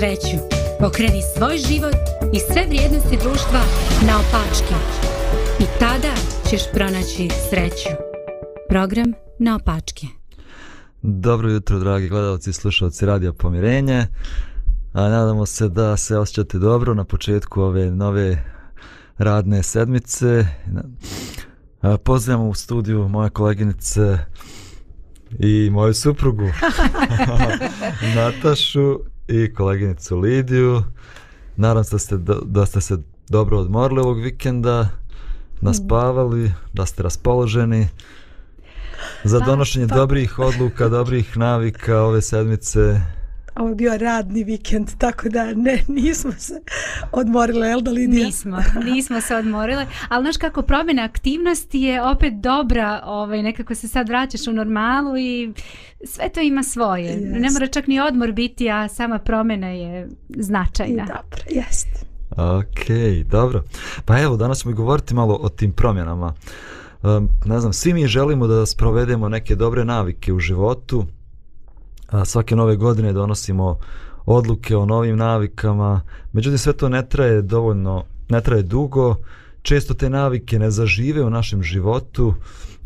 sreću. Pokreni svoj život i sve vrijednosti društva na opačke. I tada ćeš pronaći sreću. Program na opačke. Dobro jutro, dragi gledalci i slušalci Radija Pomirenje. A nadamo se da se osjećate dobro na početku ove nove radne sedmice. Pozdravljamo u studiju moje koleginice i moju suprugu Natašu i koleginicu Lidiju. Nadam se da ste, da ste se dobro odmorili ovog vikenda, naspavali, da ste raspoloženi. Za pa, donošenje pa, pa. dobrih odluka, dobrih navika ove sedmice ovo je bio radni vikend, tako da ne, nismo se odmorile, jel da Lidija? Nismo, nismo se odmorile, ali znaš kako promjena aktivnosti je opet dobra, ovaj, nekako se sad vraćaš u normalu i sve to ima svoje. Yes. Ne mora čak ni odmor biti, a sama promjena je značajna. I dobro, jeste. Ok, dobro. Pa evo, danas ćemo govoriti malo o tim promjenama. Um, ne znam, svi mi želimo da sprovedemo neke dobre navike u životu, svake nove godine donosimo odluke o novim navikama. Međutim, sve to ne traje dovoljno, ne traje dugo. Često te navike ne zažive u našem životu,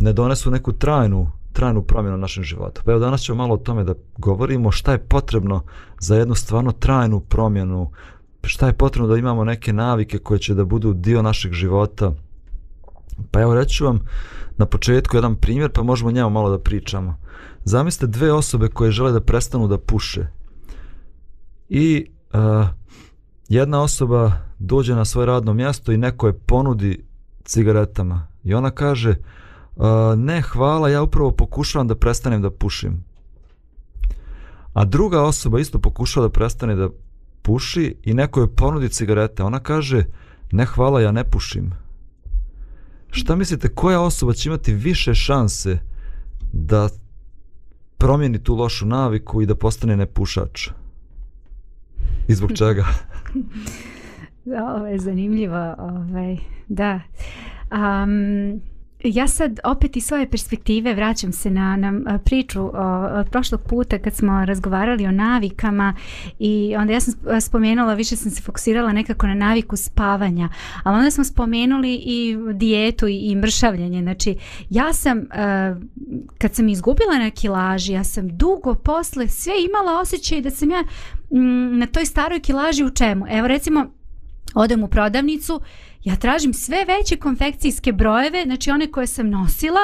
ne donesu neku trajnu, trajnu promjenu u našem životu. Pa evo danas ćemo malo o tome da govorimo šta je potrebno za jednu stvarno trajnu promjenu, šta je potrebno da imamo neke navike koje će da budu dio našeg života. Pa evo reću vam na početku jedan primjer pa možemo njemu malo da pričamo. Uh, zamislite dve osobe koje žele da prestanu da puše i uh, jedna osoba dođe na svoje radno mjesto i neko je ponudi cigaretama i ona kaže uh, ne hvala ja upravo pokušavam da prestanem da pušim a druga osoba isto pokušava da prestane da puši i neko je ponudi cigarete ona kaže ne hvala ja ne pušim šta mislite koja osoba će imati više šanse da promijeni tu lošu naviku i da postane nepušač? I zbog čega? Ovo je zanimljivo. Ovaj. Da. Um, Ja sad opet iz svoje perspektive vraćam se na, na e, priču o, od prošlog puta kad smo razgovarali o navikama i onda ja sam e, spomenula, više sam se fokusirala nekako na naviku spavanja, ali onda smo spomenuli i dijetu i, i mršavljanje. Znači, ja sam, a, e, kad sam izgubila na kilaži, ja sam dugo posle sve imala osjećaj da sam ja m, mm, na toj staroj kilaži u čemu? Evo recimo, odem u prodavnicu, ja tražim sve veće konfekcijske brojeve, znači one koje sam nosila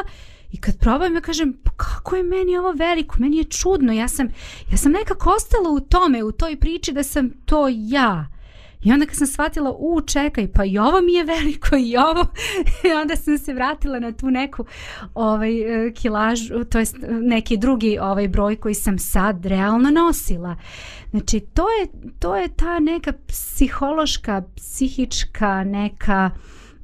i kad probam ja kažem pa kako je meni ovo veliko, meni je čudno, ja sam, ja sam nekako ostala u tome, u toj priči da sam to ja. Uh, I onda kad sam shvatila, u, čekaj, pa i ovo mi je veliko i ovo. I onda sam se vratila na tu neku ovaj, e, kilaž, to je neki drugi ovaj broj koji sam sad realno nosila. Znači, to je, to je ta neka psihološka, psihička neka...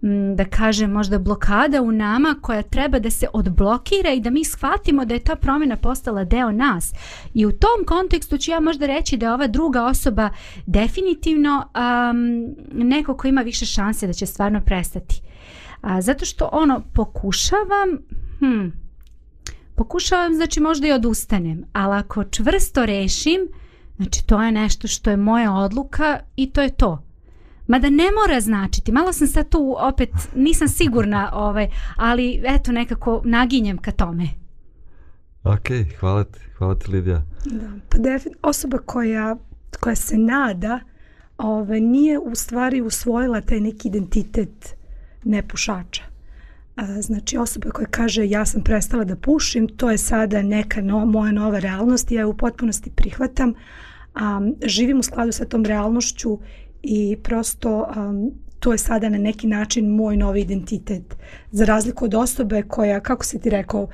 Mm, da kažem možda blokada u nama koja treba da se odblokira i da mi shvatimo da je ta promjena postala deo nas. I u tom kontekstu ću ja možda reći da je ova druga osoba definitivno um, neko ko ima više šanse da će stvarno prestati. A, zato što ono pokušavam, hm, pokušavam znači možda i odustanem, ali ako čvrsto rešim, znači to je nešto što je moja odluka i to je to. Mada ne mora značiti, malo sam sad tu opet, nisam sigurna, ovaj, ali eto nekako naginjem ka tome. Ok, hvala ti, hvala ti Lidija. Da, pa defin, osoba koja, koja se nada ovaj, nije u stvari usvojila taj neki identitet nepušača. Znači osoba koja kaže ja sam prestala da pušim, to je sada neka no, moja nova realnost i ja je u potpunosti prihvatam. Um, živim u skladu sa tom realnošću i prosto um, to je sada na neki način moj novi identitet. Za razliku od osobe koja, kako si ti rekao,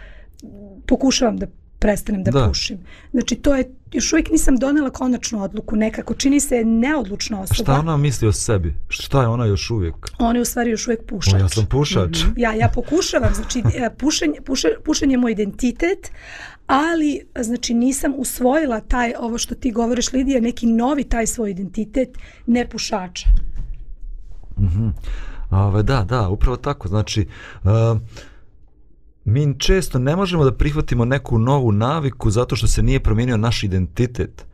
pokušavam da prestanem da, da. pušim. Znači to je, još uvijek nisam donela konačnu odluku nekako, čini se neodlučna osoba. Šta ona misli o sebi? Šta je ona još uvijek? Ona je u stvari još uvijek pušač. Ja sam pušač. Mm -hmm. Ja, ja pokušavam, znači e, pušenje, puše, pušenje je moj identitet, ali znači nisam usvojila taj ovo što ti govoriš Lidija neki novi taj svoj identitet nepušača. Mhm. Mm da, da, upravo tako. Znači uh, mi često ne možemo da prihvatimo neku novu naviku zato što se nije promijenio naš identitet.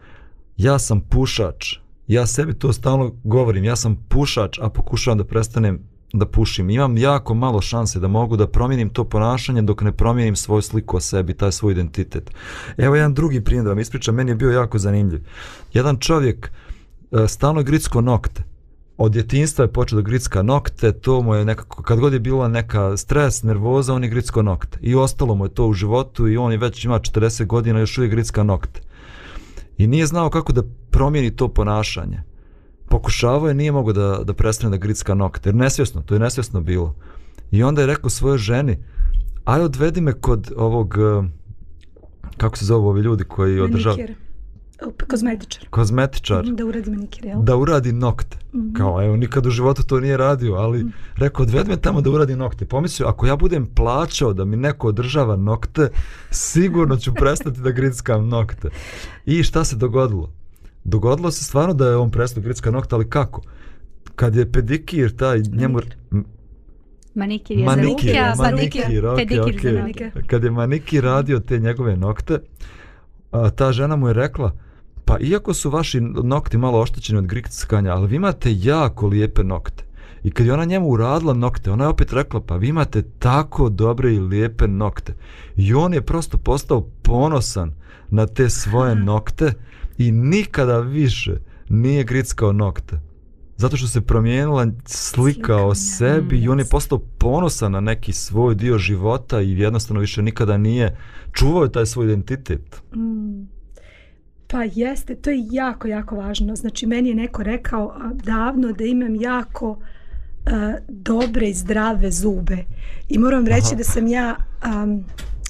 Ja sam pušač. Ja sebi to stalno govorim, ja sam pušač, a pokušavam da prestanem da pušim. Imam jako malo šanse da mogu da promijenim to ponašanje dok ne promijenim svoju sliku o sebi, taj svoj identitet. Evo jedan drugi primjer da vam ispričam, meni je bio jako zanimljiv. Jedan čovjek e, stalno gricko nokte. Od djetinjstva je počeo da gricka nokte, to mu je nekako, kad god je bila neka stres, nervoza, on je gricko nokte. I ostalo mu je to u životu i on je već ima 40 godina, još uvijek gricka nokte. I nije znao kako da promijeni to ponašanje pokušavao je, nije mogo da, da prestane da gricka nokte, jer nesvjesno, to je nesvjesno bilo. I onda je rekao svojoj ženi, ajde odvedi me kod ovog, eh, kako se zove ovi ljudi koji Manikir. održavaju... Kozmetičar. Kozmetičar. Da uradi manikir, jel? Da uradi nokte. Mm -hmm. Kao, evo, nikad u životu to nije radio, ali mm -hmm. rekao, odvedi me tamo da uradi nokte. Pomislio, ako ja budem plaćao da mi neko održava nokte, sigurno ću prestati da grickam nokte. I šta se dogodilo? dogodilo se stvarno da je on presto gritska nokta, ali kako? Kad je pedikir taj njemu... Manikir. Manikir je manikir, za ruke, manikir, manikir, okay, okay. za noge. Kad je manikir radio te njegove nokte, a, ta žena mu je rekla, pa iako su vaši nokti malo oštećeni od gritskanja, ali vi imate jako lijepe nokte. I kad je ona njemu uradila nokte, ona je opet rekla, pa vi imate tako dobre i lijepe nokte. I on je prosto postao ponosan na te svoje nokte i nikada više nije grickao nokte. Zato što se promijenila slika, slika o sebi mm, i on je mm, postao ponosan na neki svoj dio života i jednostavno više nikada nije čuvao taj svoj identitet. Mm. Pa jeste, to je jako, jako važno. Znači, meni je neko rekao davno da imam jako uh, dobre i zdrave zube. I moram reći Aha. da sam ja... Um,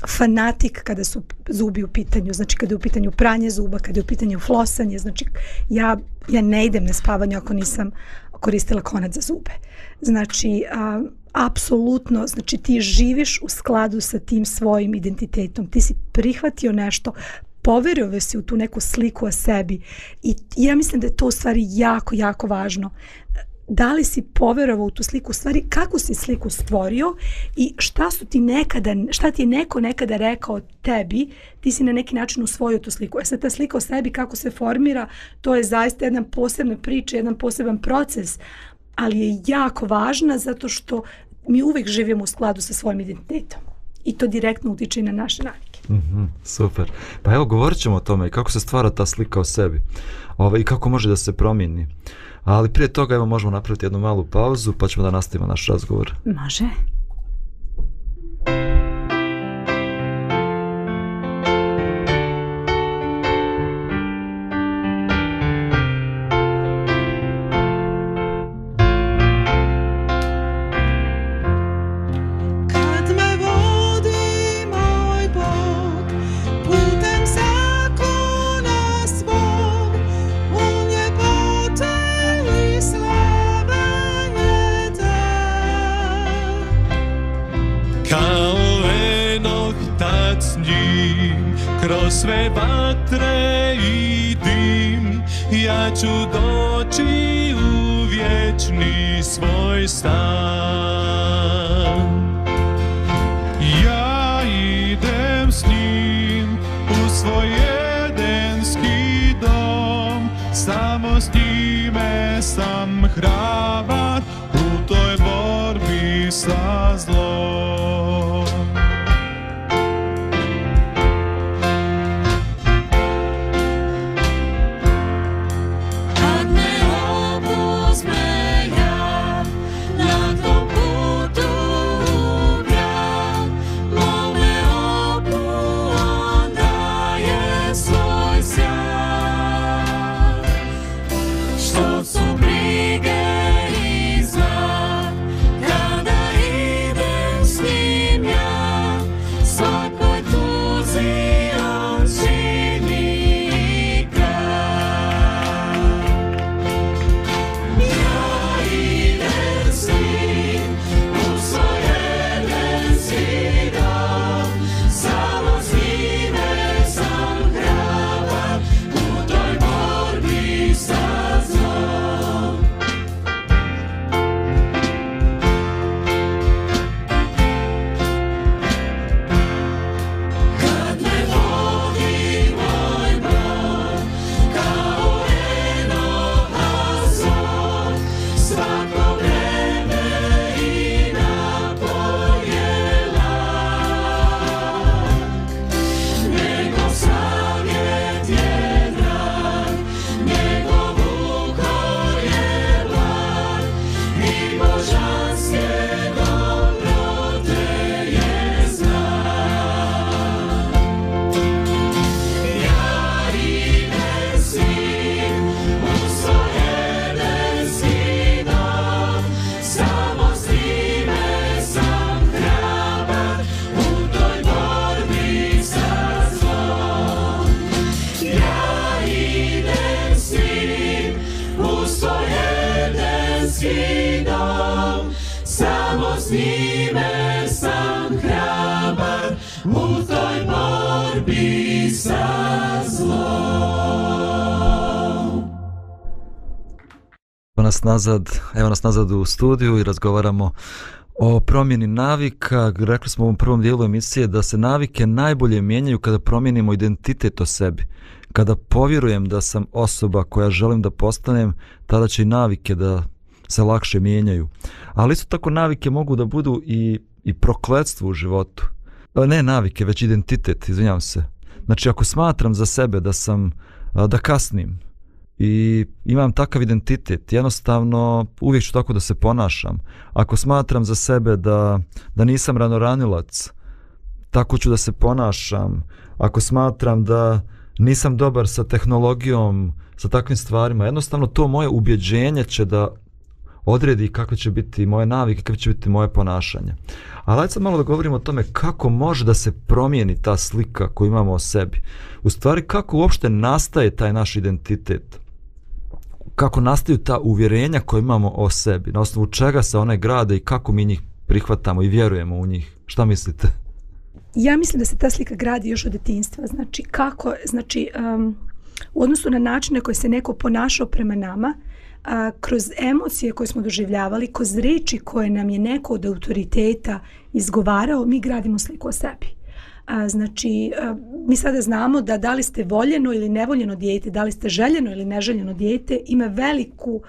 fanatik kada su zubi u pitanju, znači kada je u pitanju pranje zuba, kada je u pitanju flosanje, znači ja, ja ne idem na spavanje ako nisam koristila konac za zube. Znači, a, apsolutno, znači ti živiš u skladu sa tim svojim identitetom, ti si prihvatio nešto, poverio si u tu neku sliku o sebi i ja mislim da je to u stvari jako, jako važno da li si poverovao u tu sliku stvari, kako si sliku stvorio i šta su ti nekada, šta ti je neko nekada rekao tebi, ti si na neki način usvojio tu sliku. E sad ta slika o sebi kako se formira, to je zaista jedna posebna priča, jedan poseban proces, ali je jako važna zato što mi uvijek živimo u skladu sa svojim identitetom i to direktno utiče i na naše navike. Mm -hmm, super. Pa evo, govorit ćemo o tome i kako se stvara ta slika o sebi ovaj, i kako može da se promijeni. Uh, Ali prije toga evo, možemo napraviti jednu malu pauzu pa ćemo da nastavimo naš razgovor. Može. Evo nas nazad, evo nas nazad u studiju i razgovaramo o promjeni navika. Rekli smo u ovom prvom dijelu emisije da se navike najbolje mijenjaju kada promijenimo identitet o sebi. Kada povjerujem da sam osoba koja želim da postanem, tada će i navike da se lakše mijenjaju. Ali isto tako navike mogu da budu i, i prokledstvo u životu. E, ne navike, već identitet, izvinjam se. Znači, ako smatram za sebe da sam, da kasnim, i imam takav identitet, jednostavno uvijek ću tako da se ponašam. Ako smatram za sebe da, da nisam ranoranilac, tako ću da se ponašam. Ako smatram da nisam dobar sa tehnologijom, sa takvim stvarima, jednostavno to moje ubjeđenje će da odredi kakve će biti moje navike, kakve će biti moje ponašanje. Ali ajde sad malo da govorimo o tome kako može da se promijeni ta slika koju imamo o sebi. U stvari kako uopšte nastaje taj naš identitet – kako nastaju ta uvjerenja koje imamo o sebi, na osnovu čega se one grade i kako mi njih prihvatamo i vjerujemo u njih. Šta mislite? Ja mislim da se ta slika gradi još od detinjstva. Znači, kako, znači, um, u odnosu na načine koje se neko ponašao prema nama, a, kroz emocije koje smo doživljavali, kroz reči koje nam je neko od autoriteta izgovarao, mi gradimo sliku o sebi. Znači, mi sada znamo da da li ste voljeno ili nevoljeno dijete, da li ste željeno ili neželjeno dijete, ima veliku uh,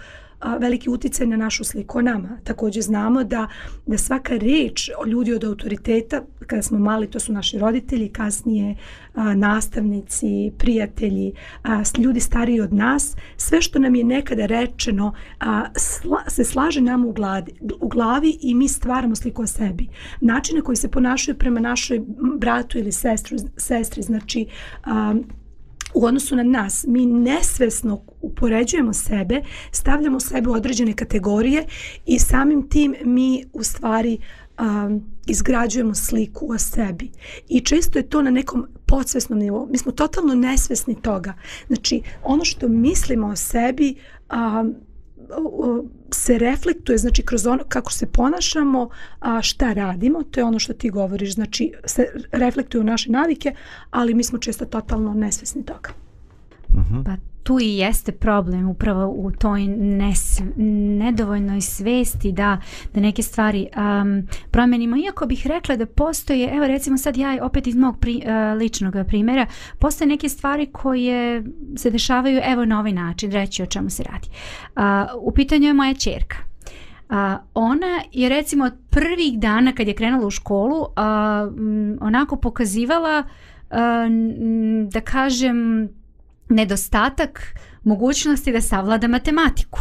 veliki utjecaj na našu sliku o nama. Također znamo da, da svaka reč o ljudi od autoriteta, kada smo mali, to su naši roditelji, kasnije a, nastavnici, prijatelji, a, ljudi stariji od nas, sve što nam je nekada rečeno a, sla, se slaže nam u, gladi, u glavi i mi stvaramo sliku o sebi. Načine koji se ponašaju prema našoj bratu ili sestru, sestri, znači a, u odnosu na nas, mi nesvesno upoređujemo sebe, stavljamo sebe u određene kategorije i samim tim mi u stvari um, izgrađujemo sliku o sebi. I često je to na nekom podsvesnom nivou. Mi smo totalno nesvesni toga. Znači, ono što mislimo o sebi um, se reflektuje znači kroz ono kako se ponašamo, a šta radimo, to je ono što ti govoriš, znači se reflektuju naše navike, ali mi smo često totalno nesvesni toga. Mhm. Uh -huh. Pa tu i jeste problem upravo u toj nes, nedovoljnoj svesti da, da neke stvari um, promenimo. Iako bih rekla da postoje, evo recimo sad ja opet iz mog pri, uh, ličnog primjera, postoje neke stvari koje se dešavaju evo na ovaj način, reći o čemu se radi. Uh, u pitanju je moja čerka. A, ona je recimo od prvih dana kad je krenula u školu a, m, onako pokazivala a, m, da kažem nedostatak mogućnosti da savlada matematiku.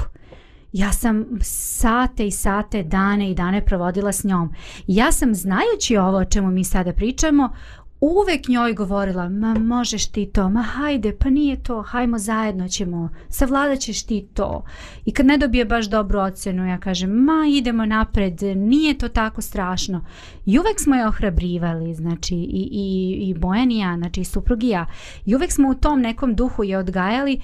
Ja sam sate i sate, dane i dane provodila s njom. Ja sam, znajući ovo o čemu mi sada pričamo, uvek njoj govorila, ma možeš ti to, ma hajde, pa nije to, hajmo zajedno ćemo, savladat ćeš ti to. I kad ne dobije baš dobru ocenu, ja kažem, ma idemo napred, nije to tako strašno. I uvek smo je ohrabrivali, znači, i, i, i Bojan i ja, znači, i suprug i ja. I uvek smo u tom nekom duhu je odgajali.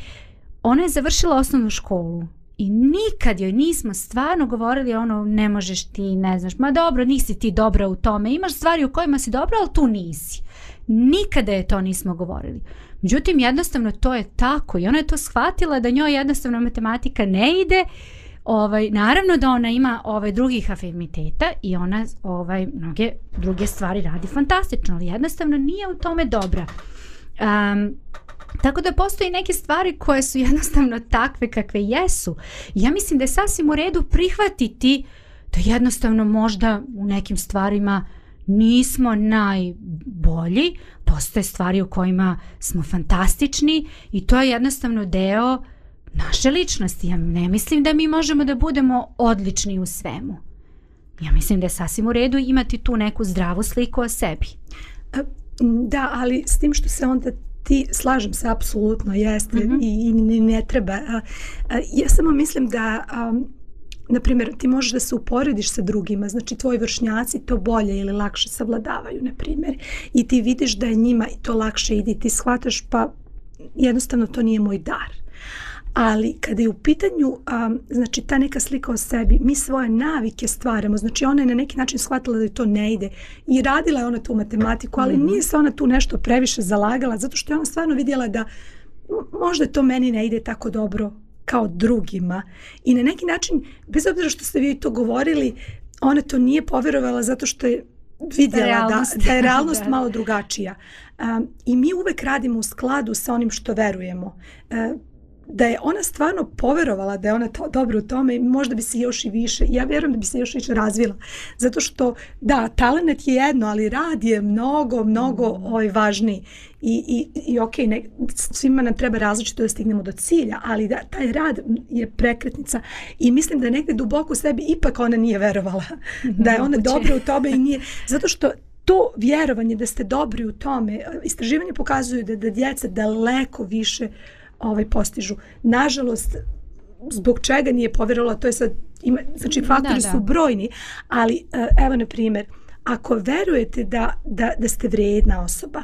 Ona je završila osnovnu školu, I nikad joj nismo stvarno govorili ono ne možeš ti, ne znaš, ma dobro, nisi ti dobra u tome, imaš stvari u kojima si dobra, ali tu nisi. Nikada je to nismo govorili. Međutim, jednostavno to je tako i ona je to shvatila da njoj jednostavno matematika ne ide. Ovaj, naravno da ona ima ovaj drugih afirmiteta i ona ovaj mnoge druge stvari radi fantastično, ali jednostavno nije u tome dobra. Um, Tako da postoji neke stvari koje su jednostavno takve kakve jesu. Ja mislim da je sasvim u redu prihvatiti da jednostavno možda u nekim stvarima nismo najbolji, postoje stvari u kojima smo fantastični i to je jednostavno deo naše ličnosti. Ja ne mislim da mi možemo da budemo odlični u svemu. Ja mislim da je sasvim u redu imati tu neku zdravu sliku o sebi. E, da, ali s tim što se onda ti slažem se apsolutno jeste mm -hmm. i, i ne, ne treba a, a, ja samo mislim da a, na primjer ti možeš da se uporediš sa drugima znači tvoji vršnjaci to bolje ili lakše savladavaju na primjer i ti vidiš da je njima to lakše ide ti shvataš pa jednostavno to nije moj dar ali kada je u pitanju a, znači ta neka slika o sebi mi svoje navike stvaramo znači ona je na neki način shvatila da to ne ide i radila je ona tu matematiku ali mhm. nije se ona tu nešto previše zalagala zato što je ona stvarno vidjela da možda to meni ne ide tako dobro kao drugima i na neki način bez obzira što ste vi to govorili ona to nije poverovala zato što je vidjela da, da je realnost malo drugačija a, i mi uvek radimo u skladu sa onim što verujemo a, e, da je ona stvarno poverovala da je ona to, dobro u tome i možda bi se još i više, ja vjerujem da bi se još više razvila. Zato što, da, talent je jedno, ali rad je mnogo, mnogo mm. ovaj, važniji. I, i, i ok, ne, svima nam treba različito da stignemo do cilja, ali da, taj rad je prekretnica i mislim da negde duboko u sebi ipak ona nije verovala mhm, da je ona dobro u tome i nije. Zato što to vjerovanje da ste dobri u tome, istraživanje pokazuju da, da djeca daleko više uh, ovaj postižu. Nažalost zbog čega nije poverovala, to je sad ima znači faktori da, da. su brojni, ali eh, evo na primjer, ako verujete da da da ste vrijedna osoba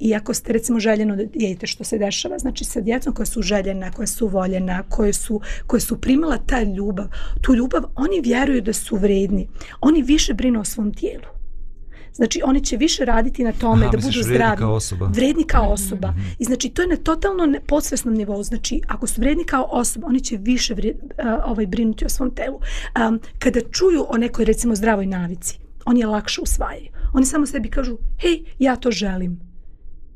I ako ste recimo željeno dijete što se dešava, znači sa djecom koja su željena, koja su voljena, koje su, koje su primala ta ljubav, tu ljubav, oni vjeruju da su vredni. Oni više brinu o svom tijelu. Znači oni će više raditi na tome Aha, da misliš, budu zdravi. Vredni kao osoba. Vredni kao mhm. osoba. I znači to je na totalno podsvesnom nivou. Znači ako su vredni kao osoba, oni će više vred, uh, ovaj brinuti o svom telu. Um, kada čuju o nekoj recimo zdravoj navici, oni je lakše usvajaju. Oni samo sebi kažu: "Hej, ja to želim."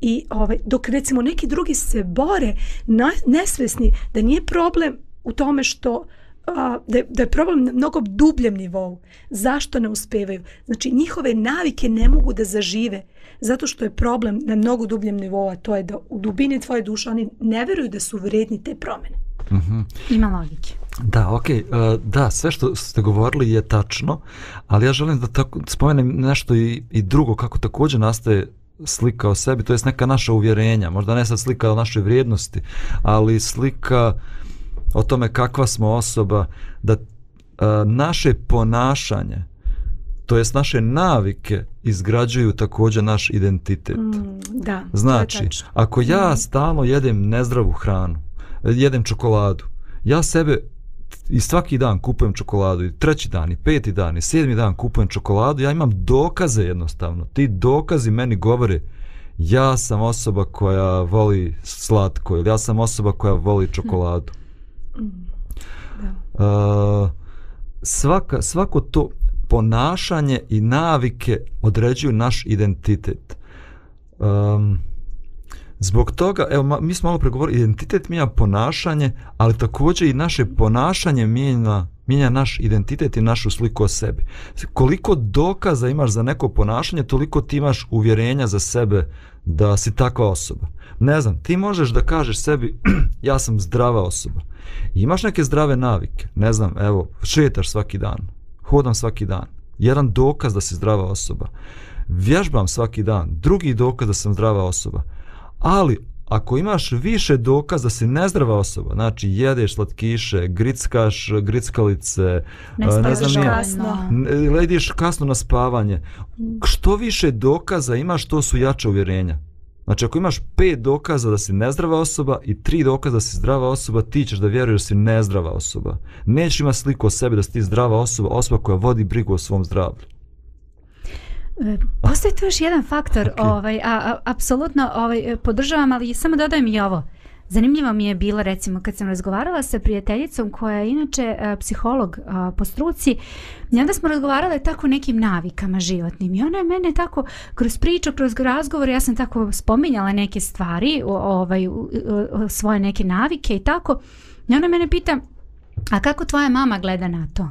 I ovaj dok recimo neki drugi se bore na, nesvesni da nije problem u tome što uh, a, da, je, da je problem na mnogo dubljem nivou. Zašto ne uspevaju? Znači njihove navike ne mogu da zažive zato što je problem na mnogo dubljem nivou, a to je da u dubini tvoje duše oni ne veruju da su vredni te promene. Mm -hmm. Ima logike. Da, ok, uh, e, da, sve što ste govorili je tačno, ali ja želim da tako, spomenem nešto i, i drugo kako također nastaje slika o sebi, to je neka naša uvjerenja, možda ne sad slika o našoj vrijednosti, ali slika uh, o tome kakva smo osoba, da a, naše ponašanje, to jest naše navike, izgrađuju također naš identitet. Mm, da, znači, to je znači, tačno. ako ja mm. stalno jedem nezdravu hranu, e, jedem čokoladu, ja sebe i svaki dan kupujem čokoladu i treći dan i peti dan i sedmi dan kupujem čokoladu, ja imam dokaze jednostavno. Ti dokazi meni govore ja sam osoba koja voli slatko ili ja sam osoba koja voli čokoladu. Da. Uh, svaka, svako to ponašanje i navike određuju naš identitet. Um, zbog toga, evo, mi smo malo pregovorili, identitet mijenja ponašanje, ali također i naše ponašanje mijenja, mijenja naš identitet i našu sliku o sebi. Koliko dokaza imaš za neko ponašanje, toliko ti imaš uvjerenja za sebe da si takva osoba. Ne znam, ti možeš da kažeš sebi ja sam zdrava osoba imaš neke zdrave navike, ne znam, evo, šetaš svaki dan, hodam svaki dan, jedan dokaz da si zdrava osoba, vježbam svaki dan, drugi dokaz da sam zdrava osoba, ali ako imaš više dokaz da si nezdrava osoba, znači jedeš slatkiše, grickaš grickalice, ne eh, spavaš ne znam, kasno, lediš kasno na spavanje, mm. što više dokaza imaš, to su jače uvjerenja. Znači ako imaš pet dokaza da si nezdrava osoba i tri dokaza da si zdrava osoba, ti ćeš da vjeruješ da si nezdrava osoba. Nećeš imati sliku o sebi da si ti zdrava osoba, osoba koja vodi brigu o svom zdravlju. E, postoji tu još jedan faktor, okay. ovaj, a, a, apsolutno ovaj, podržavam, ali samo dodajem i ovo. Uh, Zanimljiva mi je bila recimo kad sam razgovarala sa prijateljicom koja je inače a, e, psiholog a, e, po struci i onda smo razgovarale tako nekim navikama životnim i ona je mene tako kroz priču, kroz razgovor ja sam tako spominjala neke stvari o, ovaj, o, o, svoje neke navike i tako i ona mene pita a kako tvoja mama gleda na to?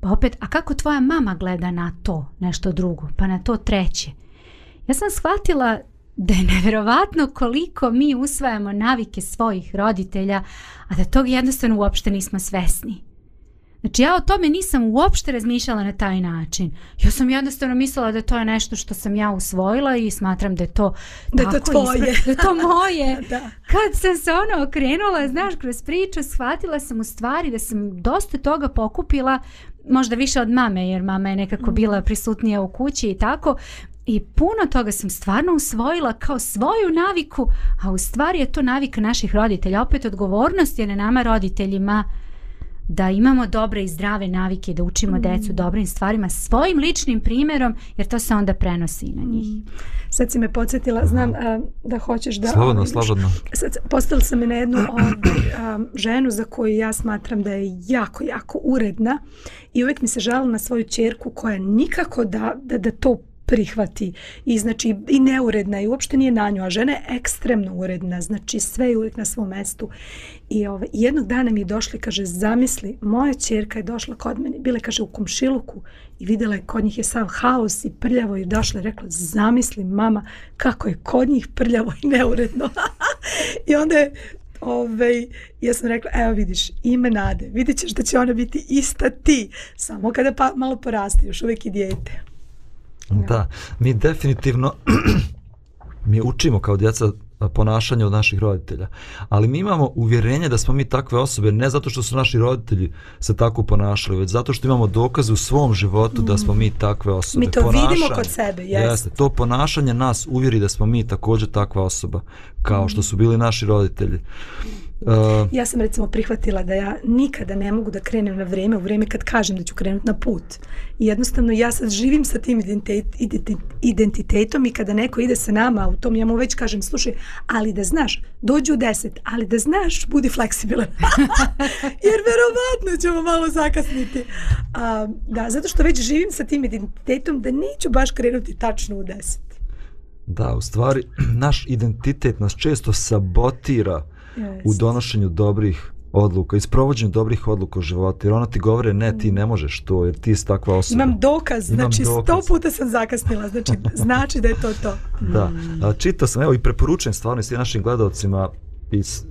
Pa opet, a kako tvoja mama gleda na to nešto drugo? Pa na to treće. Ja sam shvatila da je nevjerovatno koliko mi usvajamo navike svojih roditelja, a da tog jednostavno uopšte nismo svesni. Znači ja o tome nisam uopšte razmišljala na taj način. Ja sam jednostavno mislila da to je nešto što sam ja usvojila i smatram da je to da tako je to tvoje. Ispred, da to moje. da. Kad sam se ono okrenula, znaš, kroz priču, shvatila sam u stvari da sam dosta toga pokupila možda više od mame, jer mama je nekako mm. bila prisutnija u kući i tako, i puno toga sam stvarno usvojila kao svoju naviku, a u stvari je to navika naših roditelja. Opet odgovornost je na nama roditeljima da imamo dobre i zdrave navike, da učimo mm. decu dobrim stvarima svojim ličnim primjerom, jer to se onda prenosi na njih. Mm. Sad si me podsjetila, znam a, da hoćeš da... Slobodno, slobodno. Sad postala sam na jednu ovu, ovaj, a, ženu za koju ja smatram da je jako, jako uredna i uvijek mi se žala na svoju čerku koja nikako da, da, da to prihvati i znači i neuredna i uopšte nije na nju, a žena je ekstremno uredna, znači sve je uvijek na svom mestu i ovaj, jednog dana mi je došli, kaže, zamisli, moja čerka je došla kod mene, bile, kaže, u komšiluku i videla je kod njih je sav haos i prljavo i došla i rekla, zamisli mama kako je kod njih prljavo i neuredno i onda je Ove, ovaj, ja sam rekla, evo vidiš, ime nade, vidjet ćeš da će ona biti ista ti, samo kada pa, malo porasti, još uvijek i dijete. Da, mi definitivno mi učimo kao djeca ponašanje od naših roditelja. Ali mi imamo uvjerenje da smo mi takve osobe ne zato što su naši roditelji se tako ponašali, već zato što imamo dokaze u svom životu mm. da smo mi mm. takve osobe. Mi to ponašanje, vidimo kod sebe, jeste. jeste. To ponašanje nas uvjeri da smo mi također takva osoba kao mm. što su bili naši roditelji. Mm. Uh, ja sam recimo prihvatila da ja nikada ne mogu da krenem na vreme u vreme kad kažem da ću krenuti na put. I jednostavno ja sad živim sa tim identitet, identitet, identitetom i kada neko ide sa nama u tom ja mu već kažem slušaj, ali da znaš, dođu u deset, ali da znaš, budi fleksibilan. Jer verovatno ćemo malo zakasniti. Uh, da, zato što već živim sa tim identitetom da neću baš krenuti tačno u deset. Da, u stvari, naš identitet nas često sabotira u donošenju dobrih odluka, isprovođenju dobrih odluka u životu, jer ona ti govore, ne, ti mm. ne možeš to, jer ti si takva osoba. Imam dokaz, Imam znači dokaz. sto puta sam zakasnila, znači, znači da je to to. Da, mm. A, čitao sam, evo i preporučujem stvarno i svim našim gledalcima, iz, e,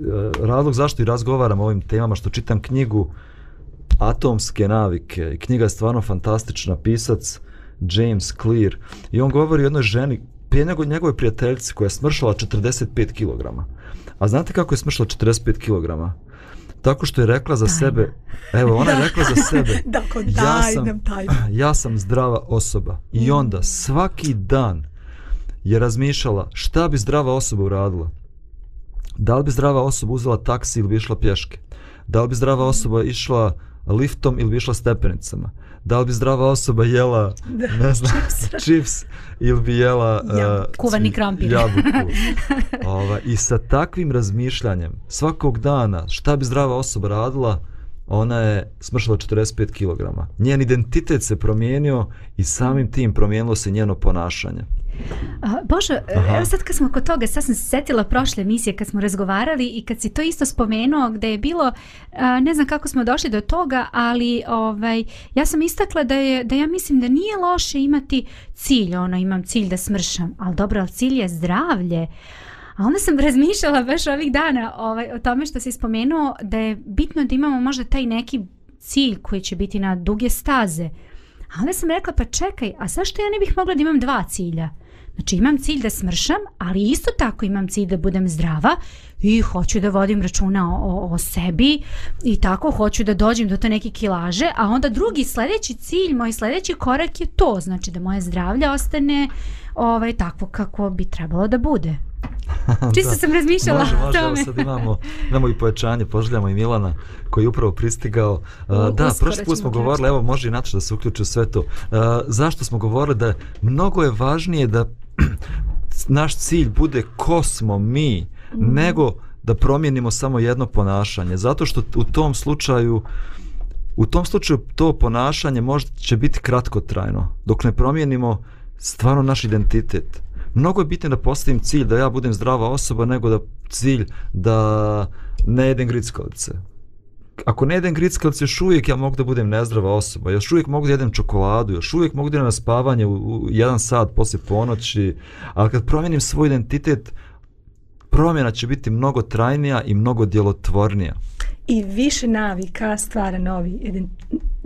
razlog zašto i razgovaram o ovim temama, što čitam knjigu Atomske navike, knjiga je stvarno fantastična, pisac James Clear, i on govori o jednoj ženi, prije njegove prijateljice koja je smršala 45 kilograma. A znate kako je smršla 45 kg? Tako što je rekla za tajna. sebe, evo ona da. je rekla za sebe, Dako, daj, ja, sam, ja sam zdrava osoba. I mm. onda svaki dan je razmišljala šta bi zdrava osoba uradila. Da li bi zdrava osoba uzela taksi ili bi išla pješke? Da li bi zdrava mm. osoba išla liftom ili bi išla stepenicama? Mm da li bi zdrava osoba jela, da. ne znam, čips ili bi jela uh, kuvani krampir. Jabuku. Ova, I sa takvim razmišljanjem svakog dana šta bi zdrava osoba radila, ona je smršala 45 kg. Njen identitet se promijenio i samim tim promijenilo se njeno ponašanje. Mm. Bože, Aha. evo sad kad smo kod toga, sad sam se setila prošle emisije kad smo razgovarali i kad si to isto spomenuo gde je bilo, ne znam kako smo došli do toga, ali ovaj, ja sam istakla da, je, da ja mislim da nije loše imati cilj, ono imam cilj da smršam, ali dobro, ali cilj je zdravlje. A onda sam razmišljala baš ovih dana ovaj, o tome što si spomenuo da je bitno da imamo možda taj neki cilj koji će biti na duge staze. A onda sam rekla pa čekaj, a zašto ja ne bih mogla da imam dva cilja? Znači imam cilj da smršam, ali isto tako imam cilj da budem zdrava i hoću da vodim računa o, o, o sebi i tako hoću da dođem do te neke kilaže, a onda drugi sljedeći cilj, moj sljedeći korak je to, znači da moje zdravlje ostane ovaj takvo kako bi trebalo da bude. Čisto sam razmišljala o tome. Može, sad imamo, imamo i pojačanje, poželjamo i Milana koji je upravo pristigao. Uh, u, da, prošli put smo govorili, evo može i Nataša da se uključi u sve to. Uh, zašto smo govorili da mnogo je važnije da naš cilj bude ko smo mi, mm -hmm. nego da promijenimo samo jedno ponašanje. Zato što u tom slučaju u tom slučaju to ponašanje možda će biti kratkotrajno dok ne promijenimo stvarno naš identitet. Mnogo je bitno da postavim cilj da ja budem zdrava osoba nego da cilj da ne jedem grickovce ako ne jedem grickalice, još uvijek ja mogu da budem nezdrava osoba, još uvijek mogu da jedem čokoladu, još uvijek mogu da idem na spavanje u, u jedan sat poslije ponoći, ali kad promijenim svoj identitet, promjena će biti mnogo trajnija i mnogo djelotvornija. I više navika stvara novi,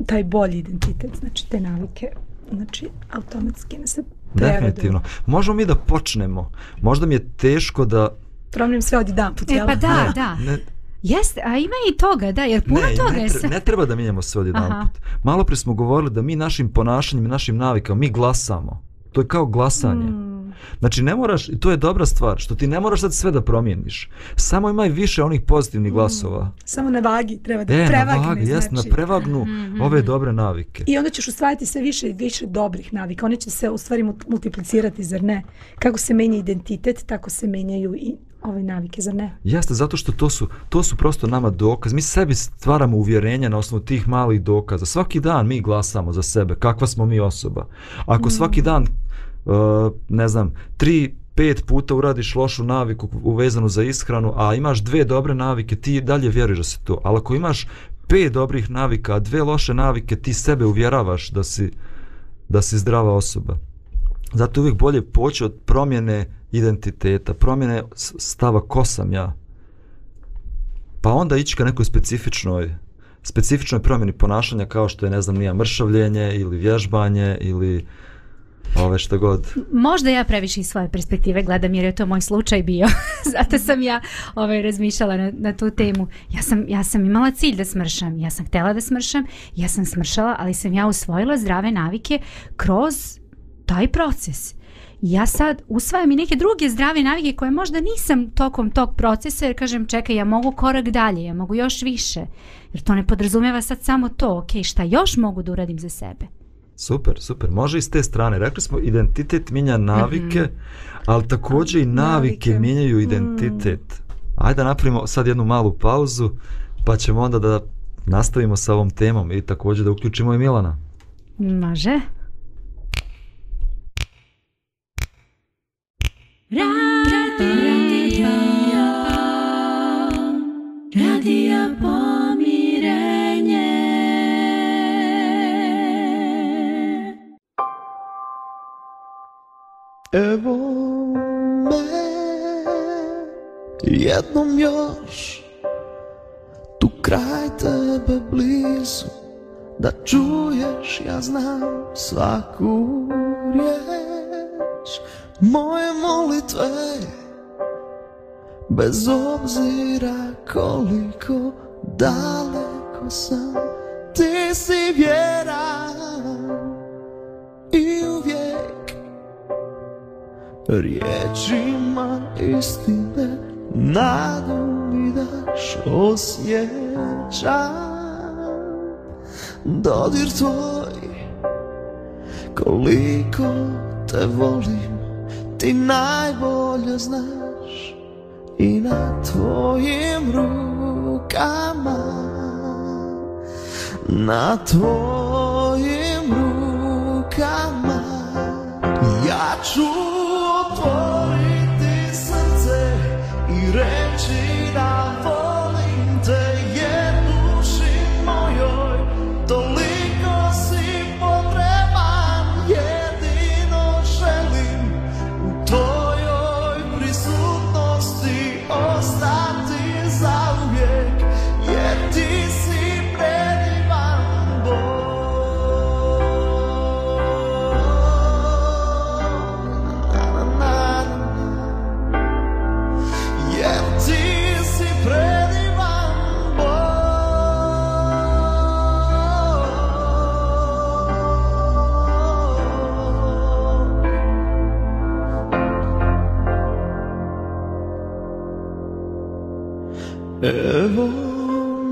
taj bolji identitet, znači te navike, znači automatski ne se prevedu. Definitivno. Možemo mi da počnemo. Možda mi je teško da... Promijenim sve od jedan put, e, jel? E pa da, ne, da. Ne, Jeste, a ima i toga, da, jer puno ne, toga ne, tre, ne treba da mijenjamo sve odjedan put. Malo pre smo govorili da mi našim ponašanjem i našim navikama mi glasamo. To je kao glasanje. Mm. Znači ne moraš, i to je dobra stvar, što ti ne moraš sad sve da promijeniš. Samo imaj više onih pozitivnih mm. glasova. Mm. Samo na vagi treba da e, prevagne. Na vagi, jes, znači. na prevagnu znači. mm -hmm. ove mm. dobre navike. I onda ćeš ustvariti sve više i više dobrih navika. One će se u stvari multiplicirati, zar ne? Kako se menja identitet, tako se menjaju i ove navike, zar ne? Jeste, zato što to su, to su prosto nama dokaz. Mi sebi stvaramo uvjerenja na osnovu tih malih dokaza. Svaki dan mi glasamo za sebe, kakva smo mi osoba. Ako mm. svaki dan, uh, ne znam, tri pet puta uradiš lošu naviku uvezanu za ishranu, a imaš dve dobre navike, ti dalje vjeruješ da si to. Ali ako imaš pet dobrih navika, a dve loše navike, ti sebe uvjeravaš da si, da si zdrava osoba. Mm. Zato je uvijek bolje poći od promjene identiteta, promjene stava ko sam ja. Pa onda ići ka nekoj specifičnoj, specifičnoj promjeni ponašanja kao što je, ne znam, nija mršavljenje ili vježbanje ili ove što god. Možda ja previše iz svoje perspektive gledam jer je to moj slučaj bio. Zato sam ja ovaj, razmišljala na, na tu temu. Ja sam, ja sam imala cilj da smršam. Ja sam htjela da smršam. Ja sam smršala, ali sam ja usvojila zdrave navike kroz taj proces. Ja sad usvajam i neke druge zdrave navike koje možda nisam tokom tog procesa jer kažem čekaj ja mogu korak dalje, ja mogu još više. Jer to ne podrazumeva sad samo to, ok, šta još mogu da uradim za sebe? Super, super, može i s te strane. Rekli smo identitet mijenja navike, mm -hmm. ali također i navike, navike. mijenjaju mhm. identitet. Mm. Ajde da napravimo sad jednu malu pauzu pa ćemo onda da nastavimo sa ovom temom i također da uključimo i Milana. Može. Može. Evo me Jednom još Tu kraj tebe blizu Da čuješ ja znam svaku riječ moje molitve Bez obzira koliko daleko sam Ti si vjera i uvijek Riječima istine nadu mi daš osjećam Dodir tvoj koliko te volim Ti najbolje znaš i na tvojim rukama Na tvojim rukama Ja čujem Evo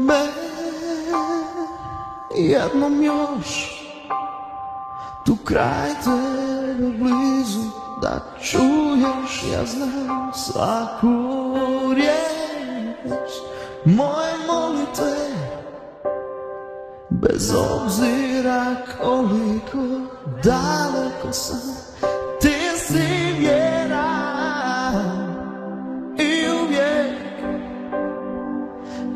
me jednom još Tu kraj tebe blizu da čuješ Ja znam svaku riječ Moje molite Bez obzira koliko daleko sam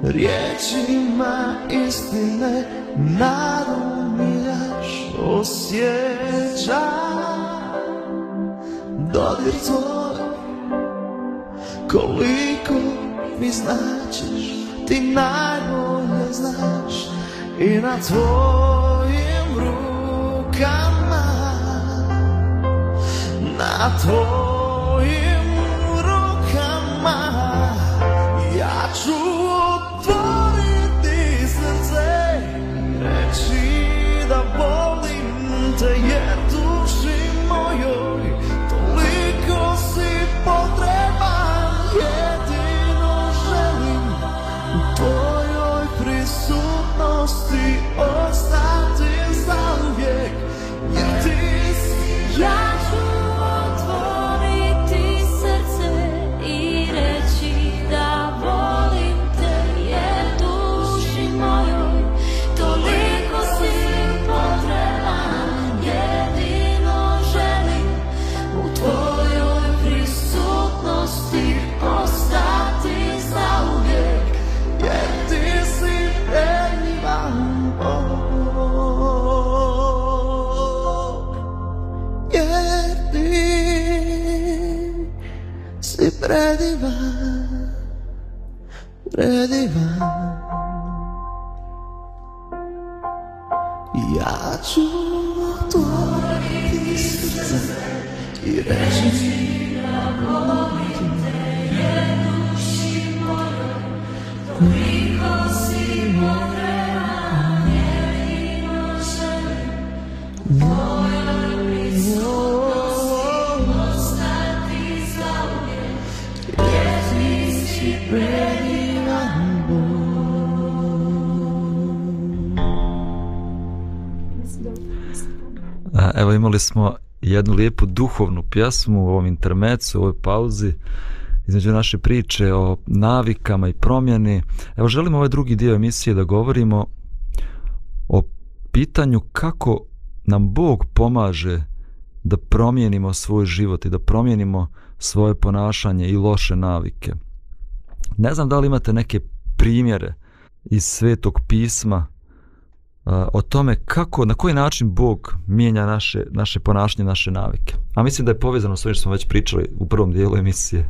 Riječima istine Narod mi jaš osjeća Dodir tvoj Koliko mi značiš Ti najbolje znaš I na tvojim rukama Na tvojim Predivan, predivan. imali smo jednu lijepu duhovnu pjesmu u ovom intermecu, u ovoj pauzi između naše priče o navikama i promjeni. Evo želim ovaj drugi dio emisije da govorimo o pitanju kako nam Bog pomaže da promijenimo svoj život i da promijenimo svoje ponašanje i loše navike. Ne znam da li imate neke primjere iz svetog pisma o tome kako, na koji način Bog mijenja naše, naše ponašnje, naše navike. A mislim da je povezano s ovim što smo već pričali u prvom dijelu emisije.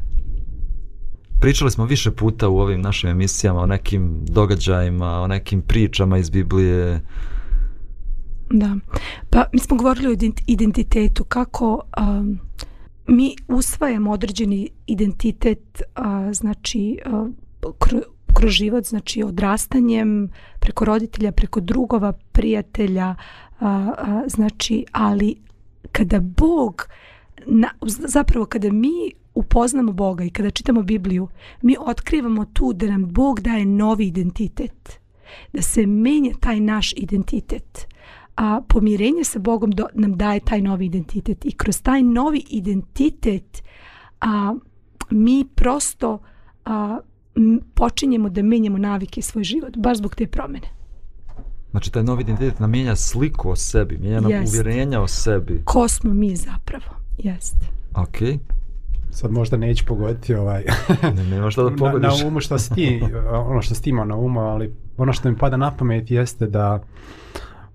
Pričali smo više puta u ovim našim emisijama o nekim događajima, o nekim pričama iz Biblije. Da. Pa mi smo govorili o identitetu, kako um, mi usvajamo određeni identitet, uh, znači uh, kroz život, znači odrastanjem, preko roditelja, preko drugova, prijatelja, a, a, znači, ali kada Bog, na, zapravo kada mi upoznamo Boga i kada čitamo Bibliju, mi otkrivamo tu da nam Bog daje novi identitet, da se menja taj naš identitet, a pomirenje sa Bogom do, nam daje taj novi identitet i kroz taj novi identitet a, mi prosto a, počinjemo da menjamo navike i svoj život, baš zbog te promene. Znači, taj novi identitet nam mijenja sliku o sebi, mijenja nam Jest. uvjerenja o sebi. Ko smo mi zapravo, jeste. Ok. Sad možda neću pogoditi ovaj... ne, nema što da pogodiš. Na, na umu što si ti, ono što si na umu, ali ono što mi pada na pamet jeste da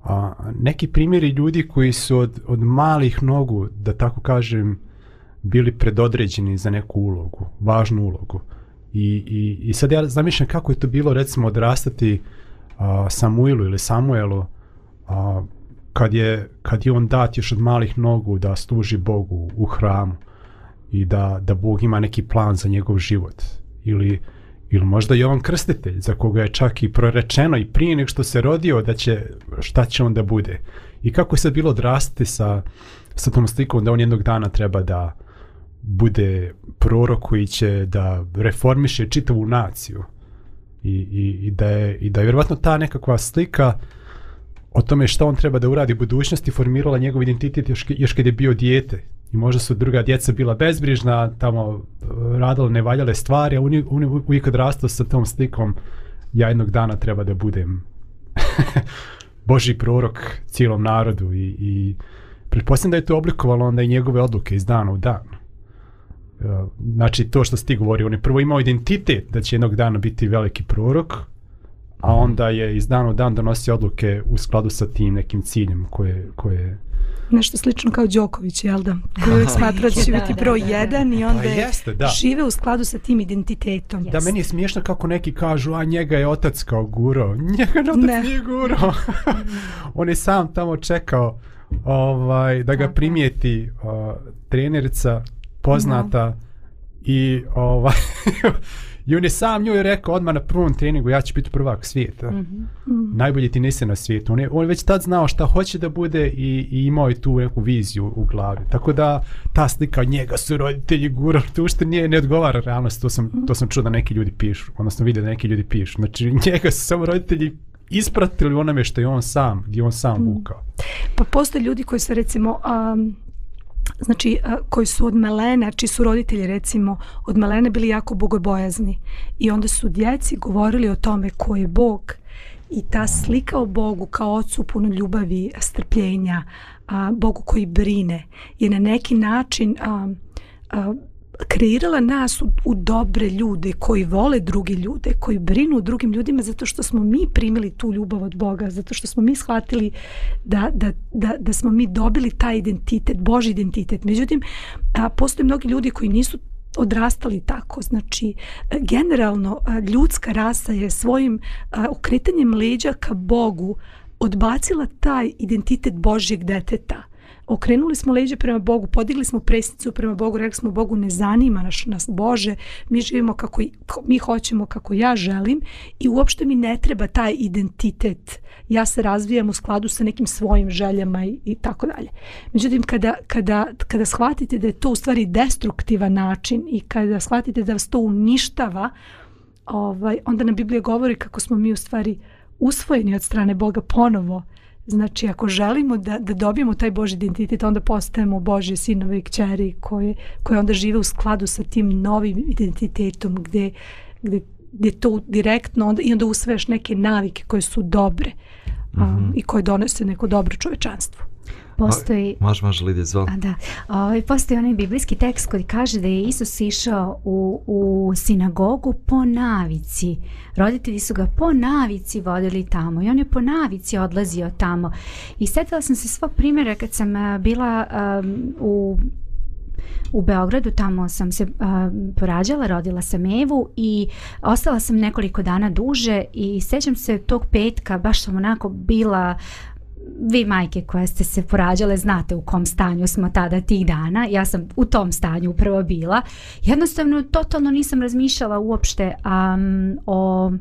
a, neki primjeri ljudi koji su od, od malih nogu, da tako kažem, bili predodređeni za neku ulogu, važnu ulogu. Uh, I, i, i sad ja zamišljam kako je to bilo recimo odrastati a, Samuilu ili Samuelu a, kad, je, kad je on dat još od malih nogu da služi Bogu u hramu i da, da Bog ima neki plan za njegov život ili, ili možda Jovan Krstitelj za koga je čak i prorečeno i prije nek što se rodio da će, šta će on da bude i kako je sad bilo odrastati sa, sa tom slikom da on jednog dana treba da, uh, bude prorok koji će da reformiše čitavu naciju i, i, i, da, je, i da je vjerovatno ta nekakva slika o tome što on treba da uradi u budućnosti formirala njegov identitet još, još kad je bio dijete i možda su druga djeca bila bezbrižna tamo e, radile nevaljale stvari a on je uvijek odrastao sa tom slikom ja jednog dana treba da budem Boži prorok cijelom narodu i, i pretpostavljam da je to oblikovalo onda i njegove odluke iz dana u dan. Eh, znači to što si ti govorio, on je prvo imao identitet da će jednog dana biti veliki prorok, a mhm. onda je iz dana u dan donosio odluke u skladu sa tim nekim ciljem koje, koje Nešto slično kao Đoković, jel da? Koji uvijek smatra da će biti broj jedan i pa onda pa jeste, da. žive u skladu sa tim identitetom. Da, meni je smiješno kako neki kažu, a njega je otac kao guro. Njega je otac ne. nije guro. Mhm. On je sam tamo čekao ovaj, da ga primijeti uh, trenerica poznata i ovaj I on je sam nju rekao odmah na prvom treningu ja ću biti prvak svijeta. Mm -hmm. Najbolji ti nisi na svijetu. On je, on je već tad znao šta hoće da bude i, i imao je tu neku viziju u glavi. Tako da ta slika njega su roditelji gura, to ušte nije, ne odgovara realnost. To sam, mhm. to sam čuo da neki ljudi pišu. Odnosno vidio da neki ljudi pišu. Znači njega su samo roditelji ispratili onome što je on sam, gdje on sam mhm. vukao. Pa postoje ljudi koji se recimo um, znači koji su od malena, čiji su roditelji recimo od malena bili jako bogobojazni i onda su djeci govorili o tome ko je Bog i ta slika o Bogu kao ocu puno ljubavi, strpljenja, a, Bogu koji brine je na neki način a, a, kreirala nas u, u dobre ljude koji vole druge ljude, koji brinu o drugim ljudima zato što smo mi primili tu ljubav od Boga, zato što smo mi shvatili da, da, da, da smo mi dobili taj identitet, Boži identitet. Međutim, a, postoje mnogi ljudi koji nisu odrastali tako. Znači, e, generalno, e, ljudska rasa je svojim e, okretanjem leđa ka Bogu odbacila taj identitet Božjeg deteta okrenuli smo leđe prema Bogu, podigli smo presnicu prema Bogu, rekli smo Bogu ne zanima naš, nas Bože, mi živimo kako mi hoćemo, kako ja želim i uopšte mi ne treba taj identitet. Ja se razvijam u skladu sa nekim svojim željama i, i tako dalje. Međutim, kada, kada, kada shvatite da je to u stvari destruktivan način i kada shvatite da vas to uništava, ovaj, onda nam Biblija govori kako smo mi u stvari usvojeni od strane Boga ponovo, uh, Znači, ako želimo da, da dobijemo taj Boži identitet, onda postajemo Božje sinove i kćeri koje, koje onda žive u skladu sa tim novim identitetom gde, gde, gde to direktno onda, i onda usvajaš neke navike koje su dobre um, mm -hmm. i koje donese neko dobro čovečanstvo postoji... A, maš, maš, Lidija, zvala. A, da. Ove, ovaj, postoji onaj biblijski tekst koji kaže da je Isus išao u, u sinagogu po navici. Roditelji su ga po navici vodili tamo i on je po navici odlazio tamo. I setila sam se svo primjera kad sam a, bila a, u u Beogradu, tamo sam se uh, porađala, rodila sam Evu i ostala sam nekoliko dana duže i sećam se tog petka, baš sam onako bila uh, vi majke koje ste se porađale znate u kom stanju smo tada tih dana. Ja sam u tom stanju upravo bila. Jednostavno, totalno nisam razmišljala uopšte um, o,